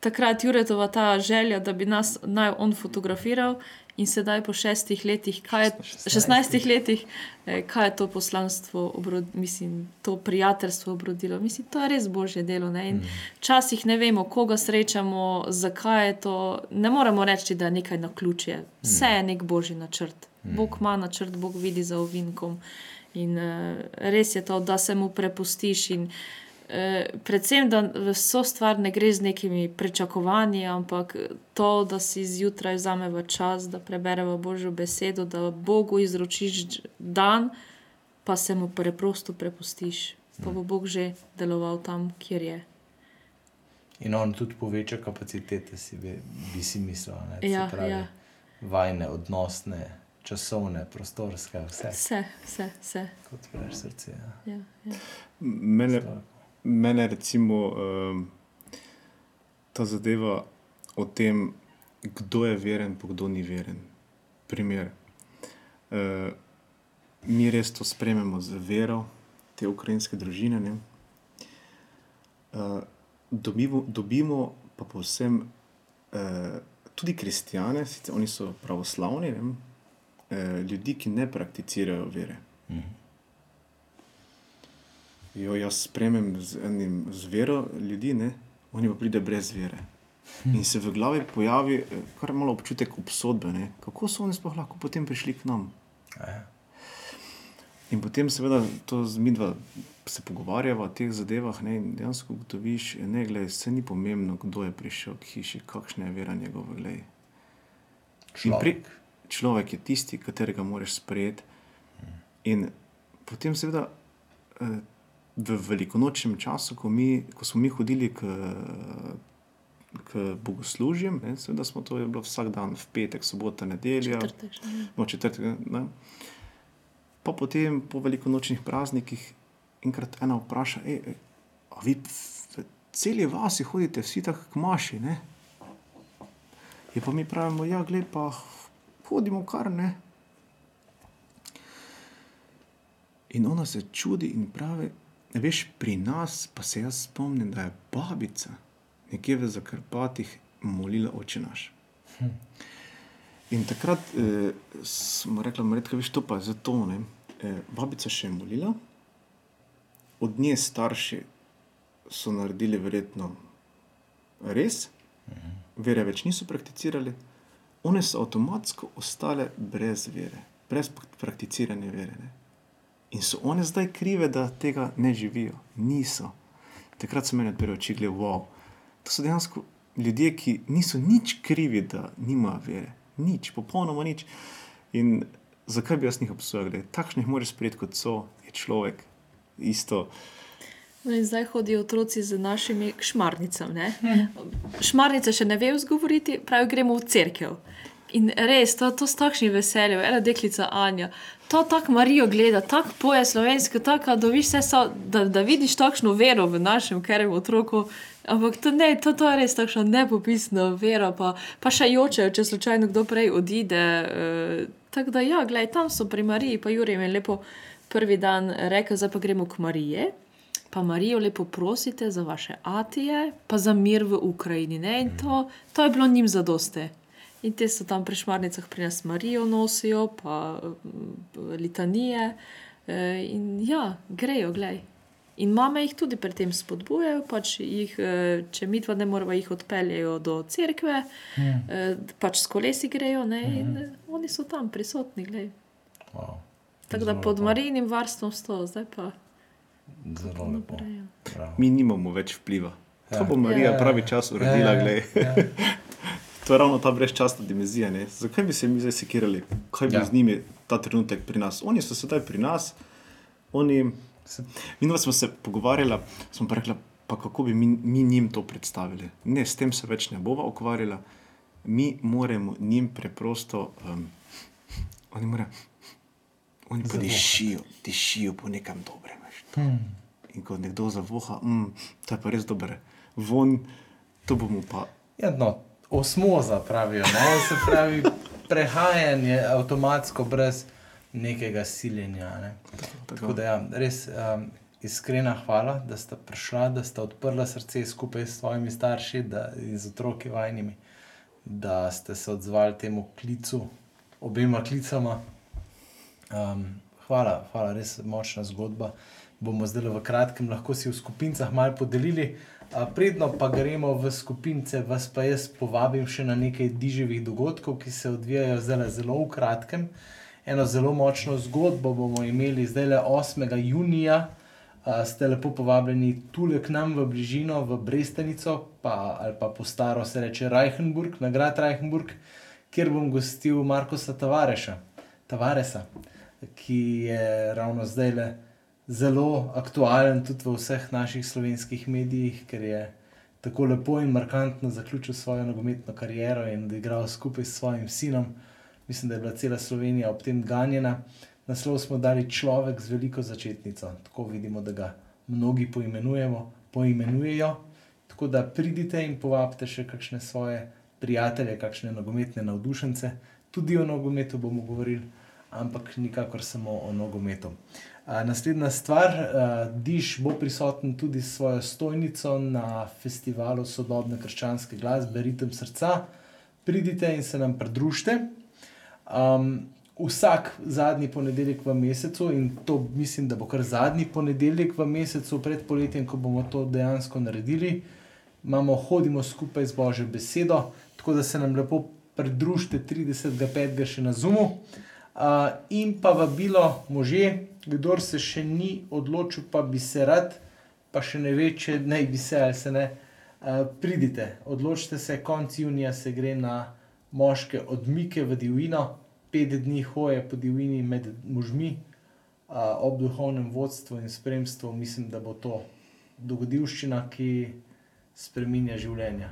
takrat Juretova ta želja, da bi nas naj on fotografiral. In sedaj po šestih letih, kaj je, 16 letih, eh, kaj je to poslanstvo, obrod, mislim, to prijateljstvo obrodilo. Mislim, to je res božje delo. Ne? In Včasih ne vemo, koga srečamo, zakaj je to. Ne moremo reči, da je nekaj na ključje. Vse je nek božji načrt. Bog ima načrt, Bog vidi za ovinkom. In uh, res je to, da se mu prepustiš. In, uh, predvsem, da v vso stvar ne gre z nekimi pričakovanji, ampak to, da si zjutraj vzameva čas, da prebereva Božjo besedo, da Bogu izročiš dan, pa se mu preprosto prepustiš. Pa bo Bog že deloval tam, kjer je. In on tudi poveča kapacitete, si bi, bi si mislil. Ne? Se Ja, pravi, ja. Vajne, odnosne, časovne, prostorske, vse. Vse, vse, vse. Kot veš, srce. Ja. Ja, ja. Mene, Stvar. Mene recimo um, ta zadeva o tem, kdo je veren, pa kdo ni veren. Primer. Uh, mi res to sprememo z vero, te ukrajinske družine. ne. Uh, dobimo, dobimo pa povsem uh, tudi kristijane, sicer oni so pravoslavni, uh, ljudi, ki ne prakticirajo vere. Jo, jaz spremem z, enim, z vero ljudi, ne? oni pa pridejo brez vere. In se v glavi pojavi eh, kar malo občutek obsodbe, ne? kako so oni sploh lahko potem prišli k nam. Ja. In potem, seveda, to z midva se pogovarjava o teh zadevah, ne? in dejansko ugotoviš, da vse ni pomembno, kdo je prišel k hiši, kakšna je vera njegova. Glej. In pri, Človek. človek je tisti, katerega moraš sprejeti. In potem, seveda, eh, v velikonočnem času, ko, mi, ko smo mi hodili k, k bogoslužjem, ne, seveda smo to bilo vsak dan, v petek, sobota, nedelja, Četrtek no, četrtek. Ne. Pa potem po velikonočnih praznikih, enkrat ena vpraša, "Ej, ej, a vi v celi vasi hodite, vsi tako k maši. Ne? Je pa mi pravimo, ja, gled pa hodimo kar ne. In ona se čudi in pravi, veš, pri nas pa se jaz spomnim, da je babica nekje v Zakrpatih molila oče naš. In takrat eh, smo rekli, da je to pa zato. Ne? Eh, babica še je molila, od nje starši so naredili verjetno res, vere več niso prakticirali, one so avtomatsko ostale brez vere, brez prakticiranja vere. Ne? In so one zdaj krive, da tega ne živijo. Niso. Takrat so meni odprli oči, gledaj, wow. To so dejansko ljudje, ki niso nič krivi, da nimajo vere. Nič, popolnoma nič. In zakaj bi jaz njih obsojal? Glej, Takšnih moraš sprejeti kot so, je človek. Isto. No zdaj hodijo otroci z našimi šmarnicami. Šmarnice še ne vejo zgovoriti, pravi, gremo v cerkev. In res, to, to s takšnim veseljem, ena deklica Anja, to tako Marijo gleda, tako poje slovensko, tako da, vse da, da vidiš takšno vero v našem kerem otroku. Ampak to, ne, to, to je res takšno nepopisno vero, pa, pa še jočejo, če slučajno kdo prej odide. Uh, tako da, ja, gledaj, tam so pri Mariji, pa Jurij je lepo prvi dan rekel, zdaj pa gremo k Mariji. Pa Marijo lepo prosite za vaše atije, pa za mir v Ukrajini. Ne? In to, to je bilo njim zadoste. In te so tam pri šmarnicah pri nas Marijo nosijo, pa mm, litanije. eh, In ja, grejo, glej. In mame jih tudi pri tem spodbujajo, pač jih, eh, če mi dva ne moremo, jih odpeljejo do cerkve, eh, pač s kolesi grejo ne? in eh, oni so tam prisotni. Glej. Wow. Tako da pod lepo. Marijinim varstvom sto, zdaj pa Zelo lepo. ja. Mi nimamo več vpliva. Ja. To bo Marija Ja. pravi čas uredila. Ja, glej. ja, ja. <laughs> To je ravno ta brezčasna dimenzija. Ne? Zakaj bi se mi zdaj sekirali, kaj bi Ja. z njimi ta trenutek pri nas? Oni so sedaj pri nas, oni. Mi smo se pogovarjali, smo pa rekli, pa kako bi mi, mi njim to predstavili. Ne, s tem se več ne bova ukvarjala. Mi moramo njim preprosto, um, oni morajo, oni pa dišijo, dišijo po nekem dobrem. Hmm. In ko nekdo zavoha, mm, to je pa res dobro. Von, to bomo pa. Ja, no, osmoza pravijo. Ne? Se pravi, prehajanje avtomatsko brez nekega siljenja. Ne? Tako da, ja, res um, iskrena hvala, da ste prišla, da ste odprla srce skupaj s svojimi starši da, in z otroki vajnimi, da ste se odzvali temu klicu, obema klicama. Um, hvala, hvala, res močna zgodba. Bomo zdaj v kratkem lahko si v skupinicah malo podelili. Predno pa gremo v skupince, vas pa jaz povabim še na nekaj diževih dogodkov, ki se odvijajo zdaj zelo v kratkem. Eno zelo močno zgodbo bomo imeli zdaj 8. junija. A, ste lepo povabljeni tule k nam v bližino, v Brestanico, pa, ali pa po staro se reče Reichenburg, nagrad Reichenburg, kjer bom gostil Markosa Tavareša, Tavaresa, ki je ravno zdaj le zelo aktualen tudi v vseh naših slovenskih medijih, ker je tako lepo in markantno zaključil svojo nogometno kariero in da je igral skupaj s svojim sinom. Mislim, da je bila cela Slovenija ob tem ganjena. Naslov smo dali človek z veliko začetnico, tako vidimo, da ga mnogi poimenujejo. Tako da pridite in povabite še kakšne svoje prijatelje, kakšne nogometne navdušence. Tudi o nogometu bomo govorili, ampak nikakor samo o nogometu. Naslednja stvar, a, Diš bo prisoten tudi s svojo stojnico na festivalu sodobne krščanske glasbe Ritem srca. Pridite in se nam pridružite. Um, vsak zadnji ponedeljek v mesecu, in to mislim, da bo kar zadnji ponedeljek v mesecu pred poletjem, ko bomo to dejansko naredili, imamo, hodimo skupaj z Božjo besedo, tako da se nam lepo pridružite 35.5. še na Zumu. Uh, in pa vabilo može, kdor se še ni odločil, pa bi se rad, pa še ne ve, če naj bi se ali se ne, eh, pridite, odločite se, konec junija se gre na moške odmike v divjino, pet dni hoje po divjini med možmi, eh, ob duhovnem vodstvu in spremstvu. Mislim, da bo to dogodivščina, ki spreminja življenja.